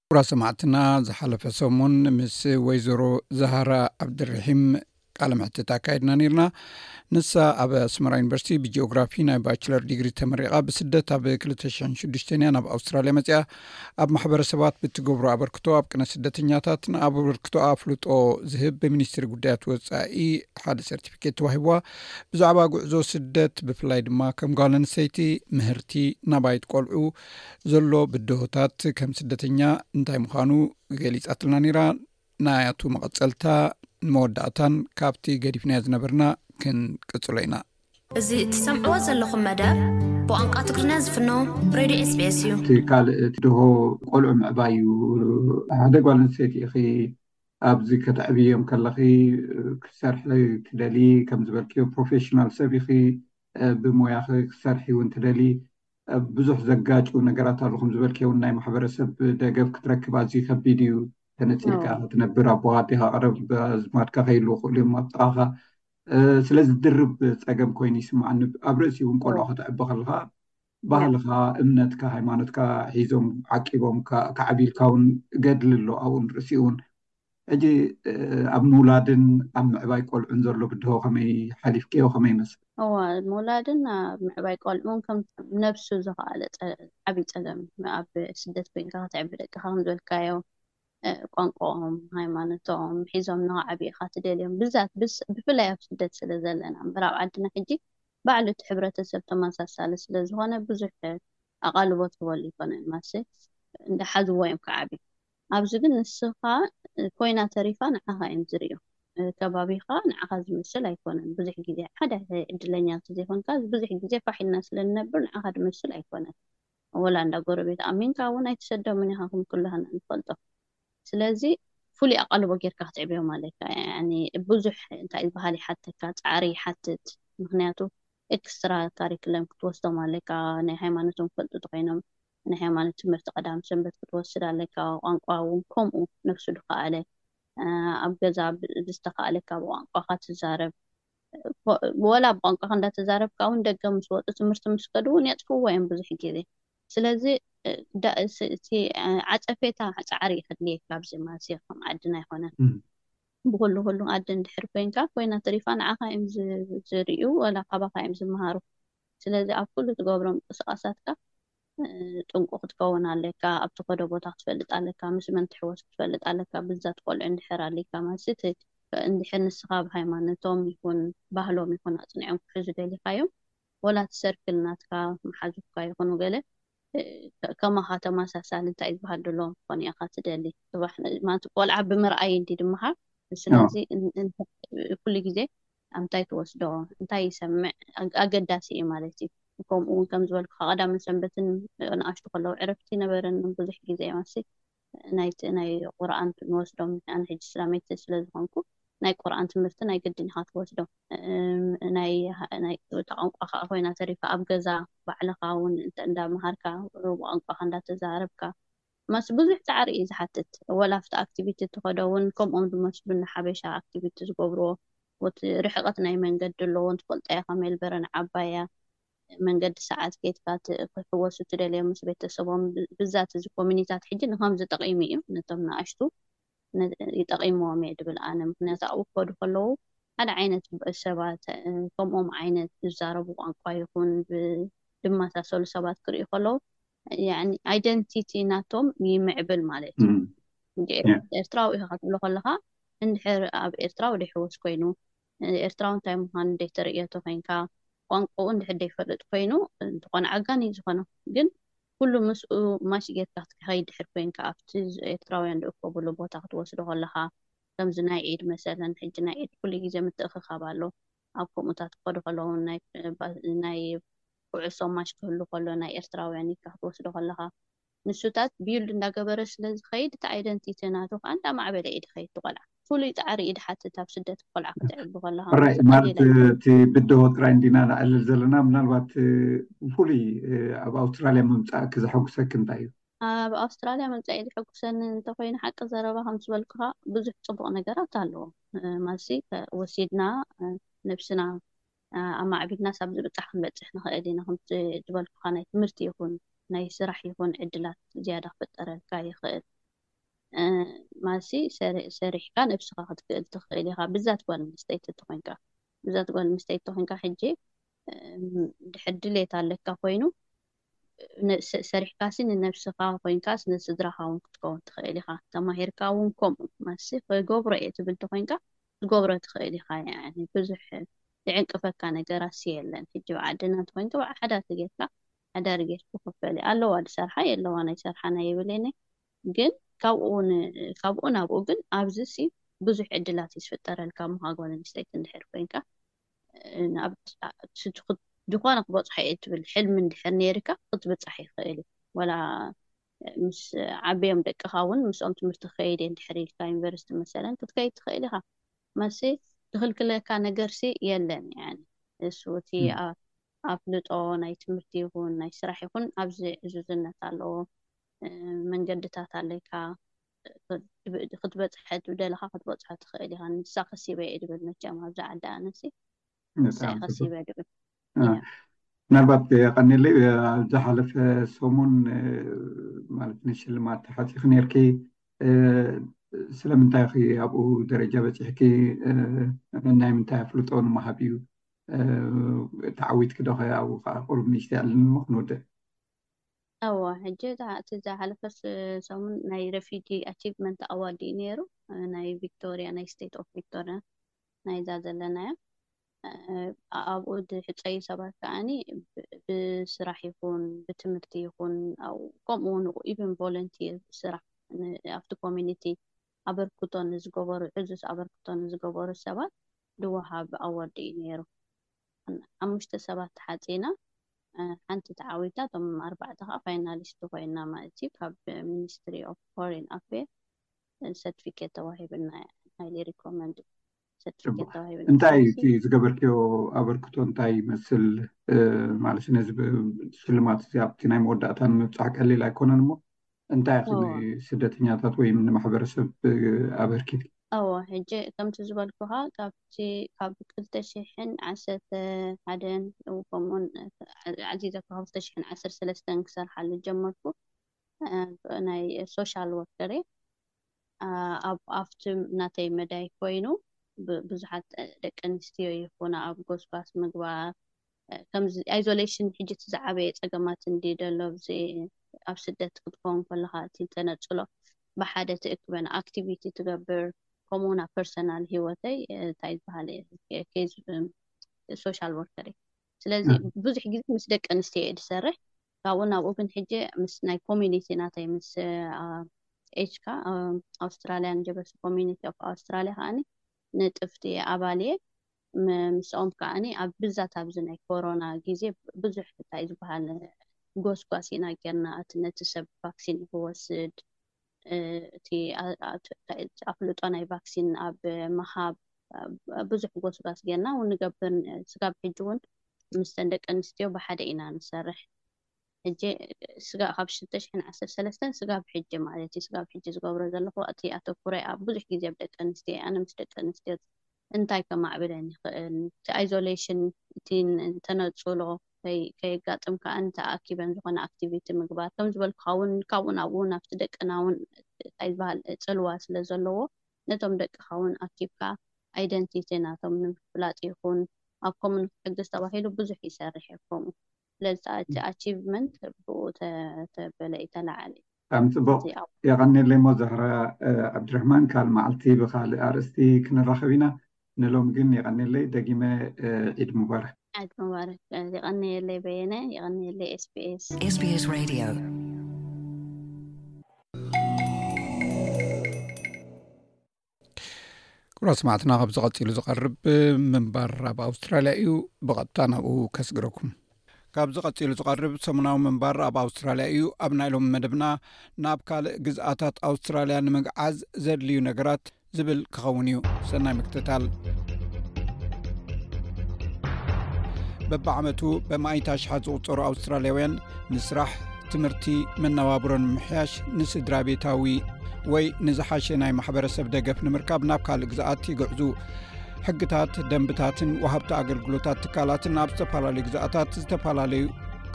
ክቡራት ሰማዕትና ዝሓለፈ ሰሙን ምስ ወይዘሮ ዛህራ ዓብድርሒም ቃለ መሕትት ኣካይድና ነርና ንሳ ኣብ ኣስመራ ዩኒቨርሲቲ ብጂኦግራፊ ናይ ባችለር ዲግሪ ተመሪቃ ብስደት ኣብ 206 እያ ናብ ኣውስትራልያ መፅኣ ኣብ ማሕበረሰባት ብትገብሮ ኣበርክቶ ኣብ ቅነ ስደተኛታት ንኣብበርክቶ ኣፍልጦ ዝህብ ብሚኒስትሪ ጉዳያት ወፃኢ ሓደ ሰርቲፊኬት ተዋሂብዋ ብዛዕባ ጉዕዞ ስደት ብፍላይ ድማ ከም ጓል ኣንሰይቲ ምህርቲ ናባይት ቆልዑ ዘሎ ብድሆታት ከም ስደተኛ እንታይ ምዃኑ ገሊፃትልና ነራ ናያቱ መቐጸልታ ንመወዳእታን ካብቲ ገዲፍናዮ ዝነበርና ክንቅጽሎ ኢና። እዚ እትሰምዕዎ ዘለኹም መደብ ብቋንቋ ትግርኛ ዝፍኖ ሬድዮ ኤስቢኤስ እዩ። እቲ ካልእ እቲ ድሆ ቆልዑ ምዕባይ እዩ። ሓደ ጓል ኣንስተይቲ ኢኺ፣ ኣብዚ ከተዕብይዮም ከለኺ ክትሰርሒ ትደልዪ፣ ከም ዝበልክዮ ፕሮፌሽናል ሰብ ኢኺ፣ ብሞያኺ ክትሰርሒ እውን ትደልዪ። ኣብ ብዙሕ ዘጋጩ ነገራት ኣሉ ከም ዝበልክዮ ናይ ማሕበረሰብ ደገፍ ክትረክብ ኣዝዩ ከቢድ እዩ ተነፂልካ ትነብር ኣቦ ኣዴካ ቀረብ ኣዝማድካ ከይሉ ክእሉ እዮም ኣብ ጥቃካ ስለዚ ድርብ ፀገም ኮይኑ ይስማዓኒ ኣብ ርእሲ እውን ቆልዑ ከተዕቢ ከለካ ባህልካ እምነትካ ሃይማኖትካ ሒዞም ዓቂቦም ካዕቢልካ እውን ገድሊ ኣሎ ኣብኡ ንርእሲ እውን ሕጂ ኣብ ምውላድን ኣብ ምዕባይ ቆልዑን ዘሎ ብድሆ ከመይ ሓሊፍክዮ ከመይ ይመስል? እወ ኣብ ምውላድን ኣብ ምዕባይ ቆልዑን ከም ነብሱ ዝኸኣለ ዓቢ ጸገም እዩ። ኣብ ስደት ኮንካ ከተዕቢ ደቅኻ ከም ዝበልካዮ ቋንቋኦም ሃይማኖቶም ሒዞም ንኽዓብዩ ኢኻ ትደልዮም ብዛት ብፍላይ ኣብ ስደት ስለ ዘለና እምበር ኣብ ዓድና ሕጂ ባዕሉ እቲ ሕብረተሰብ ተመሳሳሊ ስለ ዝኾነ ብዙሕ ኣቓልቦ ትህበሉ ኣይኮነን ማለትስ እንዳ ሓዝዎ እዮም ክዓብዩ ኣብዚ ግን ንስኻ ኮይና ተሪፋ ንዓኻ እዮም ዝሪኡ ከባቢኻ ንዓኻ ዝመስል ኣይኮነን ብዙሕ ግዜ ሓደ ዕድለኛ ተዘይኮንካ ብዙሕ ግዜ ፋሕ ኢልና ስለንነብር ንዓኻ ድመስል ኣይኮነን ወላ እንዳ ጎረቤት ኣሚንካ እውን ኣይትሰዶምን ኢኻ ከም ኩላህና ንፈልጦ ስለዚ ፍሉይ ኣቓልቦ ጌርካ ክትዕብዮም ኣለካ ያኒ ብዙሕ እንታይ እዩ ዝበሃል ይሓተካ ጻዕሪ ይሓትት ምኽንያቱ ኤክስትራ ካሪክለም ክትወስዶም ኣለካ ናይ ሃይማኖቶም ክፈልጡ ተኾይኖም ናይ ሃይማኖት ትምህርቲ ቀዳም ሰንበት ክትወስድ ኣለካ ቋንቋ ውን ከምኡ ነብሱ ድካኣለ ኣብ ገዛ ብዝተካኣለካ ብቋንቋካ ትዛረብ ወላ ብቋንቋካ እንዳተዛረብካ ውን ደገ ምስ ወጹ ትምህርቲ ምስ ከዱ ውን የጥፍእዎ እዮም ብዙሕ ግዜ ስለዚ እቲ ዓጸፌታ ጻዕሪ እዩ ከድልየካ ኣብዚ ማልሲ ከም ዓድና ኣይኮነን ብኩሉ ኩሉ ዓዲ እንድሕር ኮንካ ኮይና ተሪፋ ንዓካ እዮም ዝርእዩ ወላ ካባካ እዮም ዝመሃሩ ስለዚ ኣብ ኩሉ ትገብሮ ምቅስቃሳትካ ጥንቁቅ ክትከውን ኣለካ ኣብ ትከዶ ቦታ ክትፈልጥ ኣለካ ምስ መን ትሕወስ ክትፈልጥ ኣለካ ብዛት ቆልዑ እንድሕር ኣልካ ማለት እቲ እንድሕር ንስካ ኣብ ሃይማኖቶም ይኩን ባህሎም ይኩን ኣጽኒዖም ክሕዙ ደሊካዮም ወላ እቲ ሰርክል ናትካ መሓዙትካ ይኩኑ ገለ ከማካ ተማሳሳሊ እንታይ ዝባሃል ደለዎም ክኮኑ ኢካ ትደሊ ጽባሕ ማለት ቆልዓ ብምርኣይ እንድዩ ድማሃር ስለዚ ኩሉ ግዜ ኣብ እንታይ ትወስዶ እንታይ ይሰምዕ ኣገዳሲ እዩ ማለት እዩ ከምኡ ውን ከም ዝበልኩኻ ቀዳምን ሰንበትን ንኣሽቱ ከለዉ ዕረፍቲ ነበረንም ብዙሕ ግዜ ማሲ ናይቲ ናይ ቁርኣን ንወስዶ ምክንያት ኣነ ሕጂ ስላመይቲ ስለ ዝኾንኩ ናይ ቁርኣን ትምህርቲ ናይ ግድን ኢኻ ትወስዶ ናይ ናይ እታ ቋንቋ ከዓ ኮይና ተሪፋ ኣብ ገዛ ባዕልኻ ውን እንዳ መሃርካ ቋንቋኻ እንዳተዛረብካ ማስ ብዙሕ ጻዕሪ እዩ ዝሓትት ወላ ኣብቲ ኣክቲቪቲ ትኸዶ ውን ከምኦም ዝመስሉ ንሓበሻ ኣክቲቪቲ ዝገብርዎ ወቲ ርሕቐት ናይ መንገዲ ኣለዎም ትፈልጣ ኢኻ ሜልበርን ዓባይ እያ መንገዲ ሰዓት ከይትካ ክሕወሱ ትደልዮም ምስ ቤተሰቦም ብዛት እዚ ኮሚኒታት ሕጂ ንኸምዚ ጠቒሙ እዩ ነቶም ንኣሽቱ ይጠቒምዎም እየ ድብል ኣነ ምኽንያቱ ኣብኡ ክኸዱ ከለዉ ሓደ ዓይነት ሰባት ከምኦም ዓይነት ዝዛረቡ ቋንቋ ይኹን ብድማሳሰሉ ሰባት ክርእዩ ከለዉ ያኒ ኣይደንቲቲ ናቶም ይምዕብል ማለት እዩ። እም፣ እንድዒ ያ፣ ኤርትራዊ ኢኻ ክትብሎ ከለኻ እንድሕር ኣብ ኤርትራዊ ደይሕወስ ኮይኑ እ፣ ኤርትራዊ እንታይ ምዃኑ ደይተርእዮቶ ኮይንካ ቋንቁኡ እንድሕር ደይፈልጥ ኮይኑ እንተኾነ ዓጋን እዩ ዝኾኖ። ግን ኩሉ ምስኡ ማች ጌርካ ክትከኸይድ ድሕር ኮይንካ ኣብቲ ዝ ኤርትራውያን ዝእከቡሉ ቦታ ክትወስዶ ከለኻ ከምዚ ናይ ዒድ መሰለን ሕጂ ናይ ዒድ ኩሉ ግዜ ምትእኽኻብ ኣሎ። ኣብ ከምኡታት ክኸዱ ከለዉ ናይ ኩዕሶ ማች ክህሉ ከሎ ናይ ኤርትራውያን ኢልካ ክትወስዶ ከለኻ ንሱታት ቢልድ እንዳገበረ ስለ ዝኸይድ እቲ ኣይደንቲቲ ናቱ ከኣ እንዳማዕበለ እዩ ድኸይድ እቲ ቆልዓ ፍሉይ ጻዕሪ እዩ ድሓትት ኣብ ስደት ቆልዓ ክተዕቢ ከለኻ ሕራይ ማለት እቲ ብድሆ ጥራይ እንዲና ነዕልል ዘለና ምናልባት ፍሉይ ኣብ ኣውስትራልያ ምምጻእኪ ዘሐጉሰኪ እንታይ እዩ? ኣብ ኣውስትራልያ ምምጻኤ ዘሐጉሰኒ እንተኾይኑ ሓቂ ዘረባ ከም ዝበልኩኻ ብዙሕ ጽቡቕ ነገራት ኣለዎ ማልሲ ወሲድና ነብስና ኣማዕቢልናስ ኣብዚ ብጻሕ ክንበጽሕ ንኽእል ኢና ከምቲ ዝበልኩኻ ናይ ትምህርቲ ይኹን ናይ ስራሕ ይኹን ዕድላት ዝያዳ ክፍጠረልካ ይኽእል ማልሲ ሰሪሕካ ነብስኻ ክትክእል ትኽእል ኢኻ ብዛት ጓል ኣንስተይቲ እንተኾይንካ ብዛት ጓል ኣንስተይቲ እንተኾይንካ ሕጂ ድሕር ድሌት ኣለካ ኮይኑ ሰሪሕካሲ ንነብስኻ ኮይንካስ ንስድራኻ ውን ክትከውን ትኽእል ኢኻ ተማሂርካ ውን ከምኡ ማሲ ክገብሮ እየ ትብል ተኾይንካ ክትገብሮ ትኽእል ኢኻ ያኒ ብዙሕ ዝዕንቅፈካ ነገራሲ የለን ሕጂ ኣብ ዓድና እንተኾይንካ በቃ ሓዳር ተገይርካ ሓዳር ገይርኪ ክፈሊ ኣለዋ ዝሰርሓ የለዋን ኣይሰርሓን ኣይብልን ግን ካብኡ ካብኡ ናብኡ ግን ኣብዚሲ ብዙሕ ዕድላት እዩ ዝፍጠረልካ እሞ ጓል ኣንስተይቲ እንድሕር ኮይንካ ዝኾነ ክበፅሖ እየ ትብል ሕልሚ እንድሕር ነይሩካ ክትብፃሕ ይኽእል እዩ ዋላ ምስ ዓበዮም ደቅኻ እውን ምስኦም ትምህርቲ ክኸይድ እየ እንድሕር ኢልካ ዩኒቨርሲቲ መሰለን ክትከይድ ትኽእል ኢኻ መልሲ ዝኽልክለካ ነገርሲ የለን ያኒ እሱ እቲ ኣፍልጦ ናይ ትምህርቲ ይኹን ናይ ስራሕ ይኹን ኣብዚ ዕዙዝነት ኣለዎ መንገድታት ኣለካ ክትበጽሐ ትደለኻ ክትበጽሖ ትኽእል ኢኻ ንሳ ከሲበ እየ ድብል መቸም ኣብዚ ዓዲ ኣነሲ ንሳ እየ ከሲበ ድብል ምናልባት ቀኒለይ ዝሓለፈ ሰሙን ማለት ንሽልማት ተሓቲኺ ነርኪ ስለምንታይ ኺ ኣብኡ ደረጃ በፂሕኪ ናይ ምንታይ ኣፍልጦ ንምሃብ እዩ ተዓዊትኪ ዶ ኸ ኣብኡ ከዓ ቁሩብ ንእሽተይ ኣለኒ እሞ ክንውድእ እወ ሕጂ እታ እቲ ዝሓለፈ ሰሙን ናይ ረፊጂ ኣቺቭመንት ኣዋርድ እዩ ነይሩ ናይ ቪክቶሪያ ናይ ስቴት ኦፍ ቪክቶሪያ ናይዛ ዘለናያ ኣብኡ ዝሕፀዩ ሰባት ከዓኒ ብስራሕ ይኹን ብትምህርቲ ይኹን ከምኡ እውን ኢቨን ቮለንቲር ስራሕ ኣብቲ ኮሚኒቲ ኣበርክቶ ንዝገበሩ ዕዙዝ ኣበርክቶ ንዝገበሩ ሰባት ዝወሃብ ኣወርድ እዩ ነይሩ ሓሙሽተ ሰባት ተሓጺና ሓንቲ ተዓዊታ እቶም ኣርባዕተ ከኣ ፋይናሊስት ኮይና ማለት እዩ ካብ ሚኒስትሪ ኦፍ ፎሪን ኣፌር ሰርቲፊኬት ተዋሂብና ሃይሊ ሪኮመንድ ሰርቲፊኬት ተዋሂብና እንታይ እዩ እቲ ዝገበርክዮ ኣበርክቶ እንታይ ይመስል ማለት ነዚ ሽልማት እዚ ኣብቲ ናይ መወዳእታ ንምብፃሕ ቀሊል ኣይኮነን እሞ እንታይ ኢኺ ንስደተኛታት ወይ ንማሕበረሰብ ኣበርኪትኪ? እወ፣ ሕጂ ከምቲ ዝበልኩኻ ካብቲ ካብ ክልተ ሽሕን ዓሰርተ ሓደን ከምኡውን ኣዚዘ ካብ ክልተ ሽሕን ዓሰርተ ሰለስተን ክሰርሓሉ ዝጀመርኩ ናይ ሶሻል ወርከር እየ። ኣብ ኣብቲ ናተይ መዳይ ኮይኑ ብዙሓት ደቂ ኣንስትዮ ይኹና ኣብ ጎስጓስ ምግባር ከምዚ ኣይዞሌሽን ሕጂ እቲ ዝዓበየ ፀገማት እንዲ ደሎ ኣብዚ ኣብ ስደት ክትከውን ከለኻ እቲ ተነፅሎ ብሓደ ትእክበን ኣክቲቪቲ ትገብር ከምኡ ውን ኣብ ፐርሰናል ሂወተይ እንታይ ዝበሃል ኬዝ ሶሻል ወርከር ስለዚ ብዙሕ ግዜ ምስ ደቂ ኣንስትዮ እየ ዝሰርሕ ካብኡ ናብኡ ግን ሕጂ ምስ ናይ ኮሚኒቲ ናተይ ምስ ኤችካ ኣውስትራልያን ጀበርቲ ኮሚኒቲ ኦፍ ኣውስትራልያ ከኣኒ ንጥፍቲ ኣባል እየ ምስኦም ከኣኒ ኣብ ብዛት ኣብዚ ናይ ኮሮና ግዜ ብዙሕ እንታይ ዝበሃል ጎስጓስ ኢና ጌርና እቲ ነቲ ሰብ ቫክሲን ንክወስድ እቲ ኣፍልጦ ናይ ቫክሲን ኣብ ምሃብ ብዙሕ ጎስጓስ ጌርና እውን ንገብር ስጋብ ሕጂ እውን ምስተን ደቂ ኣንስትዮ ብሓደ ኢና ንሰርሕ ሕጂ ስጋ ካብ ሽዱሽተ ሽሕን ዓሰርተ ሰለስተን ስጋብ ሕጂ ማለት እዩ ስጋብ ሕጂ ዝገብሮ ዘለኹ እቲ ኣተኩሮይ ኣብ ብዙሕ ግዜ ኣብ ደቂ ኣንስትዮ ኣነ ምስ ደቂ ኣንስትዮ እንታይ ከማዕብለን ይኽእል? እቲ ኣይዞሌሽን እቲ ተነጽሎ ከየጋጥም ከኣ ንተኣኪበን ዝኾነ ኣክቲቪቲ ምግባር ከም ዝበልኩኻ ውን ካብኡ ናብኡ ናብቲ ደቅና ውን እንታይ ዝበሃል ጽልዋ ስለ ዘለዎ ነቶም ደቅኻ ውን ኣኪብካ ኣይደንቲቲ ናቶም ንምፍላጥ ይኹን ኣብ ኮሙን ክሕግዝ ተባሂሉ ብዙሕ ይሰርሕ እየ ከምኡ ስለዚ እታ እቲ ኣቺቭመንት ብኡ ተበለ እዩ ተላዓለ እዩ። ብጣዕሚ ጽቡቅ የቀንየለይ እሞ ዛህራ ዓብድራህማን ካል መዓልቲ ብካልእ ኣርእስቲ ክንራከብ ኢና ንሎሚ ግን የቀንየለይ ደጊመ ዒድ ሙባረክ። ዒድ ሙባረክ የቀንየለይ በየነ የቀንየለይ SBS። SBS Radio። ክብራ ስማዕትና ካብዚ ቀፂሉ ዝቐርብ ምንባር ኣብ ኣውስትራልያ እዩ ብቐጥታ ናብኡ ከስግረኩም ካብዚ ቀፂሉ ዝቐርብ ሰሙናዊ ምንባር ኣብ ኣውስትራልያ እዩ ኣብ ናይ ሎም መደብና ናብ ካልእ ግዝኣታት ኣውስትራልያ ንምግዓዝ ዘድልዩ ነገራት ዝብል ክኸውን እዩ ሰናይ ምክትታል በብዓመቱ ብማይታ ሽሓት ዝቁፀሩ ኣውስትራልያውያን ንስራሕ ትምህርቲ መነባብሮን ምሕያሽ ንስድራ ቤታዊ ወይ ንዝሓሸ ናይ ማሕበረሰብ ደገፍ ንምርካብ ናብ ካልእ ግዛኣት ይግዕዙ ሕግታት ደንብታትን ወሃብቲ ኣገልግሎታት ትካላትን ኣብ ዝተፈላለዩ ግዛኣታት ዝተፈላለዩ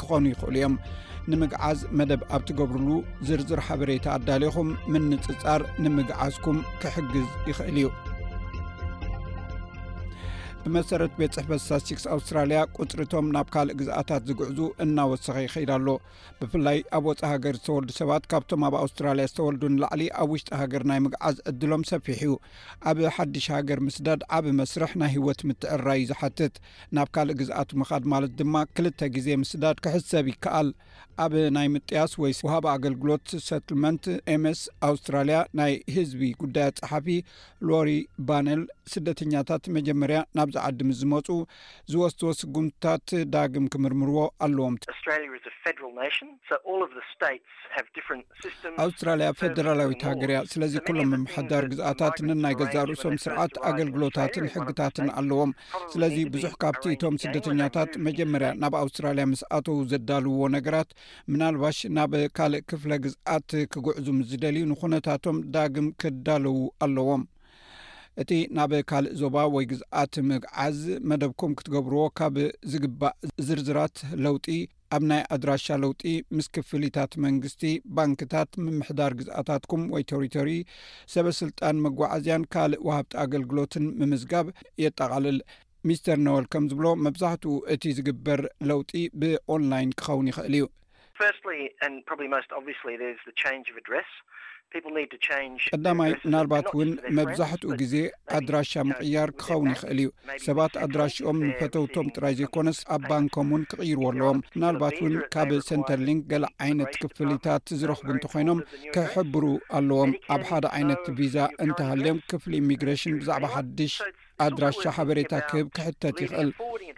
ክኾኑ ይኽእሉ እዮም ንምግዓዝ መደብ ኣብ ትገብርሉ ዝርዝር ሓበሬታ ኣዳሌኹም ምንፅፃር ንምግዓዝኩም ክሕግዝ ይኽእል እዩ ብመሰረት ቤት ፅሕፈት ሳስቲክስ ኣውስትራልያ ቁፅሪቶም ናብ ካልእ ግዝኣታት ዝግዕዙ እናወሰኸ ይኸይድ ኣሎ ብፍላይ ኣብ ወፅ ሃገር ዝተወልዱ ሰባት ካብቶም ኣብ ኣውስትራልያ ዝተወልዱ ንላዕሊ ኣብ ውሽጢ ሃገር ናይ ምግዓዝ ዕድሎም ሰፊሕ እዩ ኣብ ሓድሽ ሃገር ምስዳድ ዓብ መስርሕ ናይ ህወት ምትዕራ እዩ ዝሓትት ናብ ካልእ ግዝኣት ምኻድ ማለት ድማ ክልተ ግዜ ምስዳድ ክሕሰብ ይከኣል ኣብ ናይ ምጥያስ ወይ ውሃብ ኣገልግሎት ሰትልመንት ኤምስ ኣውስትራልያ ናይ ህዝቢ ጉዳያት ፀሓፊ ሎሪ ባነል ስደተኛታት መጀመርያ ናብዚ ዓዲ ምስ ዝመፁ ዝወስድዎ ስጉምትታት ዳግም ክምርምርዎ ኣለዎም። ኣውስትራልያ ፌደራላዊት ሃገር እያ፣ ስለዚ ኩሎም ምምሕዳር ግዝኣታት ንናይ ገዛእ ርእሶም ስርዓት፣ ኣገልግሎታትን ሕግታትን ኣለዎም። ስለዚ ብዙሕ ካብቲ እቶም ስደተኛታት መጀመርያ ናብ ኣውስትራልያ ምስ ኣተዉ ዘዳልውዎ ነገራት ምናልባሽ ናብ ካልእ ክፍለ ግዝኣት ክጉዕዙ ምስ ዝደልዩ ንኩነታቶም ዳግም ክዳለዉ ኣለዎም እቲ ናብ ካልእ ዞባ ወይ ግዝኣት ምግዓዝ መደብኩም ክትገብርዎ ካብ ዝግባእ ዝርዝራት ለውጢ ኣብ ናይ ኣድራሻ ለውጢ ምስ ክፍሊታት መንግስቲ ባንክታት ምምሕዳር ግዝኣታትኩም ወይ ቶሪቶሪ ሰበስልጣን መጓዓዝያን ካልእ ወሃብቲ ኣገልግሎትን ምምዝጋብ የጠቓልል ሚስተር ኖወል ከም ዝብሎ መብዛሕትኡ እቲ ዝግበር ለውጢ ብኦንላይን ክኸውን ይኽእል እዩ። ቀዳማይ ምናልባት እውን መብዛሕትኡ ግዜ ኣድራሻ ምቕያር ክኸውን ይኽእል እዩ። ሰባት ኣድራሽኦም ንፈተውቶም ጥራይ ዘይኮነስ ኣብ ባንኮም እውን ክቕይርዎ ኣለዎም። ምናልባት እውን ካብ ሰንተርሊንክ ገለ ዓይነት ክፍሊታት ዝረኽቡ እንተኾይኖም ክሕብሩ ኣለዎም። ኣብ ሓደ ዓይነት ቪዛ እንተሃልዮም ክፍሊ ኢሚግሬሽን ብዛዕባ ሓድሽ ኣድራሻ ሓበሬታ ክህብ ክሕተት ይኽእል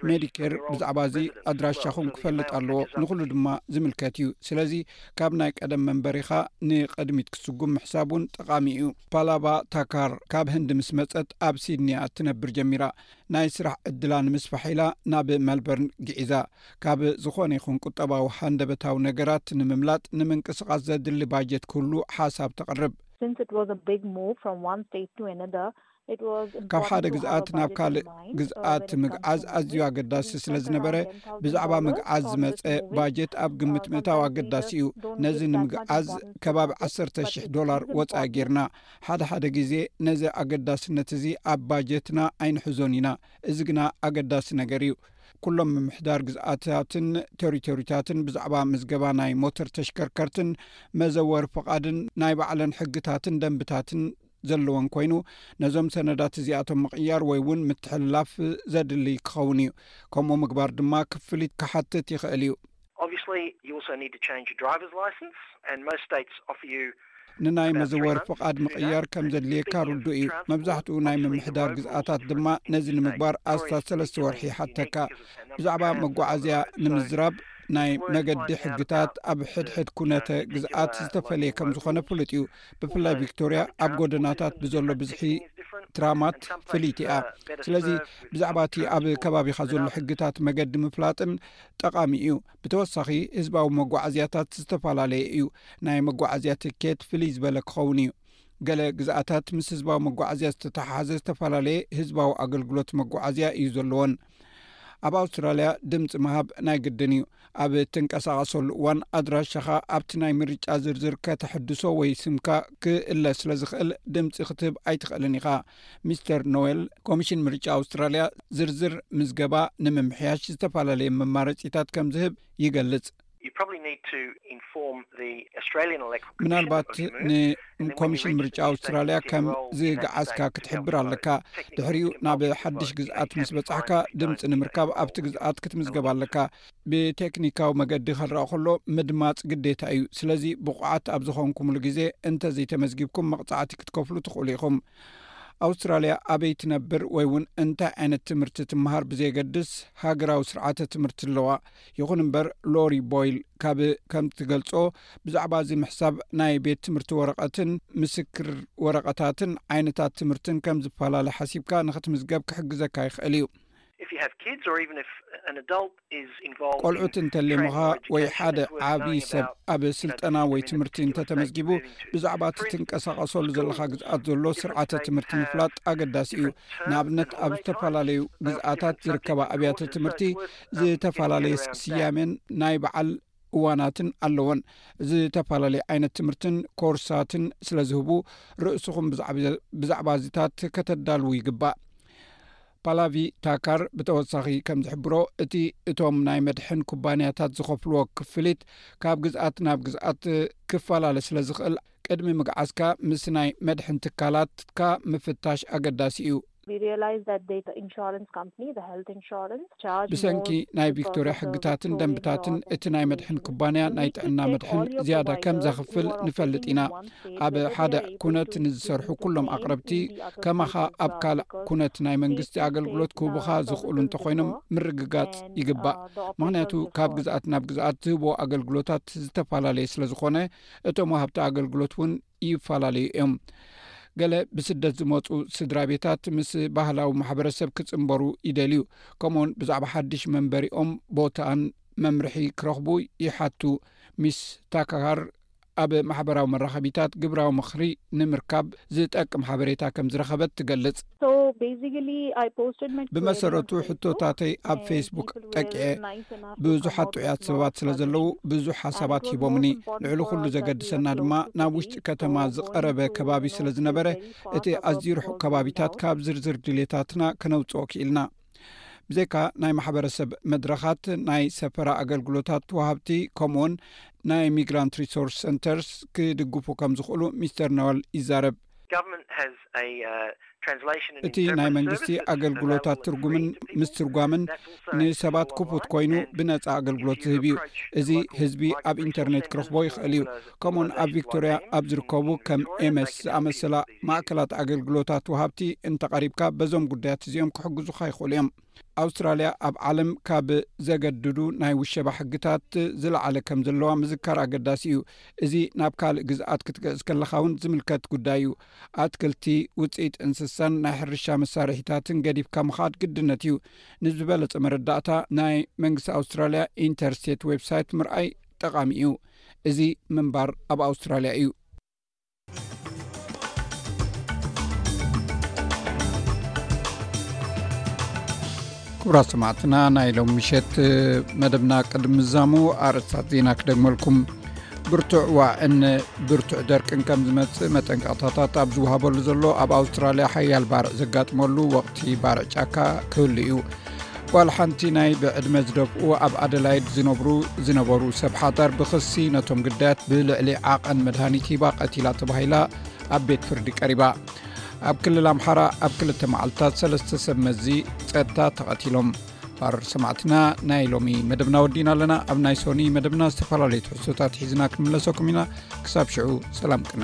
ሜዲኬር ብዛዕባ እዚ ኣድራሻኹም ክፈልጥ ኣለዎ ንኹሉ ድማ ዝምልከት እዩ ስለዚ ካብ ናይ ቀደም መንበሪኻ ንቐድሚት ክስጉም ምሕሳብ እውን ጠቓሚ እዩ ፓላባ ታካር ካብ ህንዲ ምስ መፀት ኣብ ሲድኒያ እትነብር ጀሚራ ናይ ስራሕ ዕድላ ንምስፋሕ ኢላ ናብ መልበርን ግዒዛ ካብ ዝኾነ ይኹን ቁጠባዊ ሃንደበታዊ ነገራት ንምምላጥ ንምንቅስቓስ ዘድሊ ባጀት ክህሉ ሓሳብ ተቕርብ ካብ ሓደ ግዝኣት ናብ ካልእ ግዝኣት ምግዓዝ ኣዝዩ ኣገዳሲ ስለ ዝነበረ ብዛዕባ ምግዓዝ ዝመፀ ባጀት ኣብ ግምት ምእታው ኣገዳሲ እዩ ነዚ ንምግዓዝ ከባቢ 1ሰርተ00ሕ ዶላር ወፃኢ ጌርና ሓደ ሓደ ግዜ ነዚ ኣገዳስነት እዚ ኣብ ባጀትና ኣይንሕዞን ኢና እዚ ግና ኣገዳሲ ነገር እዩ ኩሎም ምምሕዳር ግዝኣታትን ተሪቶሪታትን ብዛዕባ ምዝገባ ናይ ሞተር ተሽከርከርትን መዘወር ፍቓድን ናይ ባዕለን ሕግታትን ደንብታትን ዘለዎን ኮይኑ ነዞም ሰነዳት እዚኣቶም ምቕያር ወይ እውን ምትሕልላፍ ዘድልይ ክኸውን እዩ ከምኡ ምግባር ድማ ክፍሊት ክሓትት ይኽእል እዩ ንናይ መዘወሪ ፍቓድ ምቕያር ከም ዘድልየካ ርዱእ እዩ መብዛሕትኡ ናይ ምምሕዳር ግዝኣታት ድማ ነዚ ንምግባር ኣስታት ሰለስተ ወርሒ ይሓተካ ብዛዕባ መጓዓዝያ ንምዝራብ ናይ መገዲ ሕግታት ኣብ ሕድሕድ ኩነተ ግዝኣት ዝተፈለየ ከም ዝኾነ ፍሉጥ እዩ ብፍላይ ቪክቶርያ ኣብ ጎደናታት ብዘሎ ብዝሒ ትራማት ፍልይቲ እያ ስለዚ ብዛዕባ እቲ ኣብ ከባቢካ ዘሎ ሕግታት መገዲ ምፍላጥን ጠቃሚ እዩ ብተወሳኺ ህዝባዊ መጓዓዝያታት ዝተፈላለየ እዩ ናይ መጓዓዝያ ትኬት ፍልይ ዝበለ ክኸውን እዩ ገለ ግዝኣታት ምስ ህዝባዊ መጓዓዝያ ዝተተሓሓዘ ዝተፈላለየ ህዝባዊ ኣገልግሎት መጓዓዝያ እዩ ዘለዎን ኣብ ኣውስትራልያ ድምፂ ምሃብ ናይ ግድን እዩ። ኣብ እትንቀሳቐሰሉ እዋን ኣድራሻኻ ኣብቲ ናይ ምርጫ ዝርዝር ከተሕድሶ ወይ ስምካ ክእለ ስለ ዝኽእል ድምፂ ክትህብ ኣይትኽእልን ኢኻ። ሚስተር ኖዌል፣ ኮሚሽን ምርጫ ኣውስትራልያ ዝርዝር ምዝገባ ንምምሕያሽ ዝተፈላለየ መማረፂታት ከም ዝህብ ይገልፅ። ምናልባት ንኮሚሽን ምርጫ ኣውስትራልያ ከም ዝገዓዝካ ክትሕብር ኣለካ ድሕሪኡ ናብ ሓድሽ ግዝኣት ምስ በፃሕካ ድምፂ ንምርካብ ኣብቲ ግዝኣት ክትምዝገብ ኣለካ ብቴክኒካዊ መገዲ ከረኣ ከሎ ምድማፅ ግዴታ እዩ ስለዚ ብቑዓት ኣብ ዝኾንኩምሉ ግዜ እንተዘይተመዝጊብኩም መቕፃዕቲ ክትከፍሉ ትኽእሉ ኢኹም ኣውስትራልያ ኣበይ ትነብር ወይ እውን እንታይ ዓይነት ትምህርቲ ትምሃር ብዘየገድስ ሃገራዊ ስርዓተ ትምህርቲ ኣለዋ ይኹን እምበር ሎሪ ቦይል ካብ ከም ትገልጾ ብዛዕባ እዚ ምሕሳብ ናይ ቤት ትምህርቲ ወረቐትን ምስክር ወረቐታትን ዓይነታት ትምህርትን ከም ዝፈላለ ሓሲብካ ንክትምዝገብ ክሕግዘካ ይኽእል እዩ ቆልዑት እንተሌምኻ ወይ ሓደ ዓብዪ ሰብ ኣብ ስልጠና ወይ ትምህርቲ እንተተመዝጊቡ ብዛዕባ እቲ ትንቀሳቐሰሉ ዘለካ ግዝኣት ዘሎ ስርዓተ ትምህርቲ ምፍላጥ ኣገዳሲ እዩ ንኣብነት ኣብ ዝተፈላለዩ ግዝኣታት ዝርከባ ኣብያተ ትምህርቲ ዝተፈላለየ ስያሜን ናይ በዓል እዋናትን ኣለዎን ዝተፈላለየ ዓይነት ትምህርትን ኮርሳትን ስለ ዝህቡ ርእስኹም ብዛዕባ እዚታት ከተዳልዉ ይግባእ ፓላቪ ታካር ብተወሳኺ ከም ዝሕብሮ እቲ እቶም ናይ መድሕን ኩባንያታት ዝኸፍልዎ ክፍሊት ካብ ግዝኣት ናብ ግዝኣት ክፈላለ ስለ ዝኽእል ቅድሚ ምግዓዝካ ምስ ናይ መድሕን ትካላትካ ምፍታሽ ኣገዳሲ እዩ። ብሰንኪ ናይ ቪክቶርያ ሕግታትን ደንብታትን፣ እቲ ናይ መድሕን ኩባንያ ናይ ጥዕና መድሕን ዝያዳ ከም ዘኽፍል ንፈልጥ ኢና። ኣብ ሓደ ኩነት ንዝሰርሑ ኩሎም ኣቕረብቲ፣ ከማኻ ኣብ ካልእ ኩነት ናይ መንግስቲ ኣገልግሎት ክህቡኻ ዝኽእሉ እንተኾይኖም ምርግጋጽ ይግባእ። ምኽንያቱ ካብ ግዝኣት ናብ ግዝኣት ዝህብዎ ኣገልግሎታት ዝተፈላለየ ስለዝኾነ፣ እቶም ወሃብቲ ኣገልግሎት እውን ይፈላለዩ እዮም። ገለ ብስደት ዝመፁ ስድራ ቤታት ምስ ባህላዊ ማሕበረሰብ ክፅምበሩ ይደልዩ፣ ከምኡውን ብዛዕባ ሓድሽ መንበሪኦም ቦታን መምርሒ ክረኽቡ ይሓቱ። ሚስ ታካሃር ኣብ ማሕበራዊ መራኸቢታት ግብራዊ ምኽሪ ንምርካብ ዝጠቅም ሓበሬታ ከም ዝረኸበት ትገልጽ። ብመሰረቱ ሕቶታተይ ኣብ ፌስቡክ ጠቂዐ ብዙሓት ጥዑያት ሰባት ስለ ዘለዉ ብዙሕ ሓሳባት ሂቦምኒ ልዕሊ ኩሉ ዘገድሰና ድማ ናብ ውሽጢ ከተማ ዝቐረበ ከባቢ ስለ ዝነበረ እቲ ኣዝዩ ርሑቕ ከባቢታት ካብ ዝርዝር ድሌታትና ከነውፅኦ ክኢልና ብዘካ ናይ ማሕበረሰብ መድረኻት ናይ ሰፈራ ኣገልግሎታት ተዋሃብቲ ከምኡውን ናይ ሚግራንት ሪሶርስ ሰንተርስ ክድግፉ ከም ዝኽእሉ ሚስተር ነዋል ይዛረብ እቲ ናይ መንግስቲ ኣገልግሎታት ትርጉምን ምስትርጓምን ንሰባት ክፉት ኮይኑ ብነፃ ኣገልግሎት ዝህብ እዩ እዚ ህዝቢ ኣብ ኢንተርኔት ክረኽቦ ይኽእል እዩ ከምኡውን ኣብ ቪክቶርያ ኣብ ዝርከቡ ከም ኤመስ ዝኣመሰላ ማእከላት ኣገልግሎታት ውሃብቲ እንተቐሪብካ በዞም ጉዳያት እዚኦም ክሕግዙካ ይኽእሉ እዮም ኣውስትራልያ ኣብ ዓለም ካብ ዘገድዱ ናይ ውሸባ ሕግታት ዝለዓለ ከም ዘለዋ ምዝካር ኣገዳሲ እዩ እዚ ናብ ካልእ ግዝኣት ክትግዕዝ ከለካ እውን ዝምልከት ጉዳይ እዩ ኣትክልቲ ውፅኢት እንስሳን ናይ ሕርሻ መሳርሒታትን ገዲፍካ ምካድ ግድነት እዩ ንዝበለፀ መረዳእታ ናይ መንግስቲ ኣውስትራልያ ኢንተርስቴት ዌብሳይት ምርኣይ ጠቃሚ እዩ እዚ ምንባር ኣብ ኣውስትራልያ እዩ ክቡራት ሰማዕትና ናይ ሎም ምሸት መደብና ቅድም ምዛሙ ኣርእስታት ዜና ክደግመልኩም ብርቱዕ ዋዕን ብርቱዕ ደርቅን ከም ዝመፅእ መጠንቀቕታታት ኣብ ዝውሃበሉ ዘሎ ኣብ ኣውስትራልያ ሓያል ባርዕ ዘጋጥመሉ ወቅቲ ባርዕ ጫካ ክህሉ እዩ ጓል ሓንቲ ናይ ብዕድመ ዝደፍኡ ኣብ ኣደላይድ ዝነብሩ ዝነበሩ ሰብ ሓጠር ብክሲ ነቶም ግዳያት ብልዕሊ ዓቐን መድሃኒት ሂባ ቀቲላ ተባሂላ ኣብ ቤት ፍርዲ ቀሪባ ኣብ ክልል ኣምሓራ ኣብ ክልተ መዓልትታት ሰለስተ ሰብ መዚ ፀጥታ ተቐቲሎም ባር ሰማዕትና ናይ ሎሚ መደብና ወዲእና ኣለና ኣብ ናይ ሶኒ መደብና ዝተፈላለዩ ትሕሶታት ሒዝና ክንምለሰኩም ኢና ክሳብ ሽዑ ሰላም ቅነ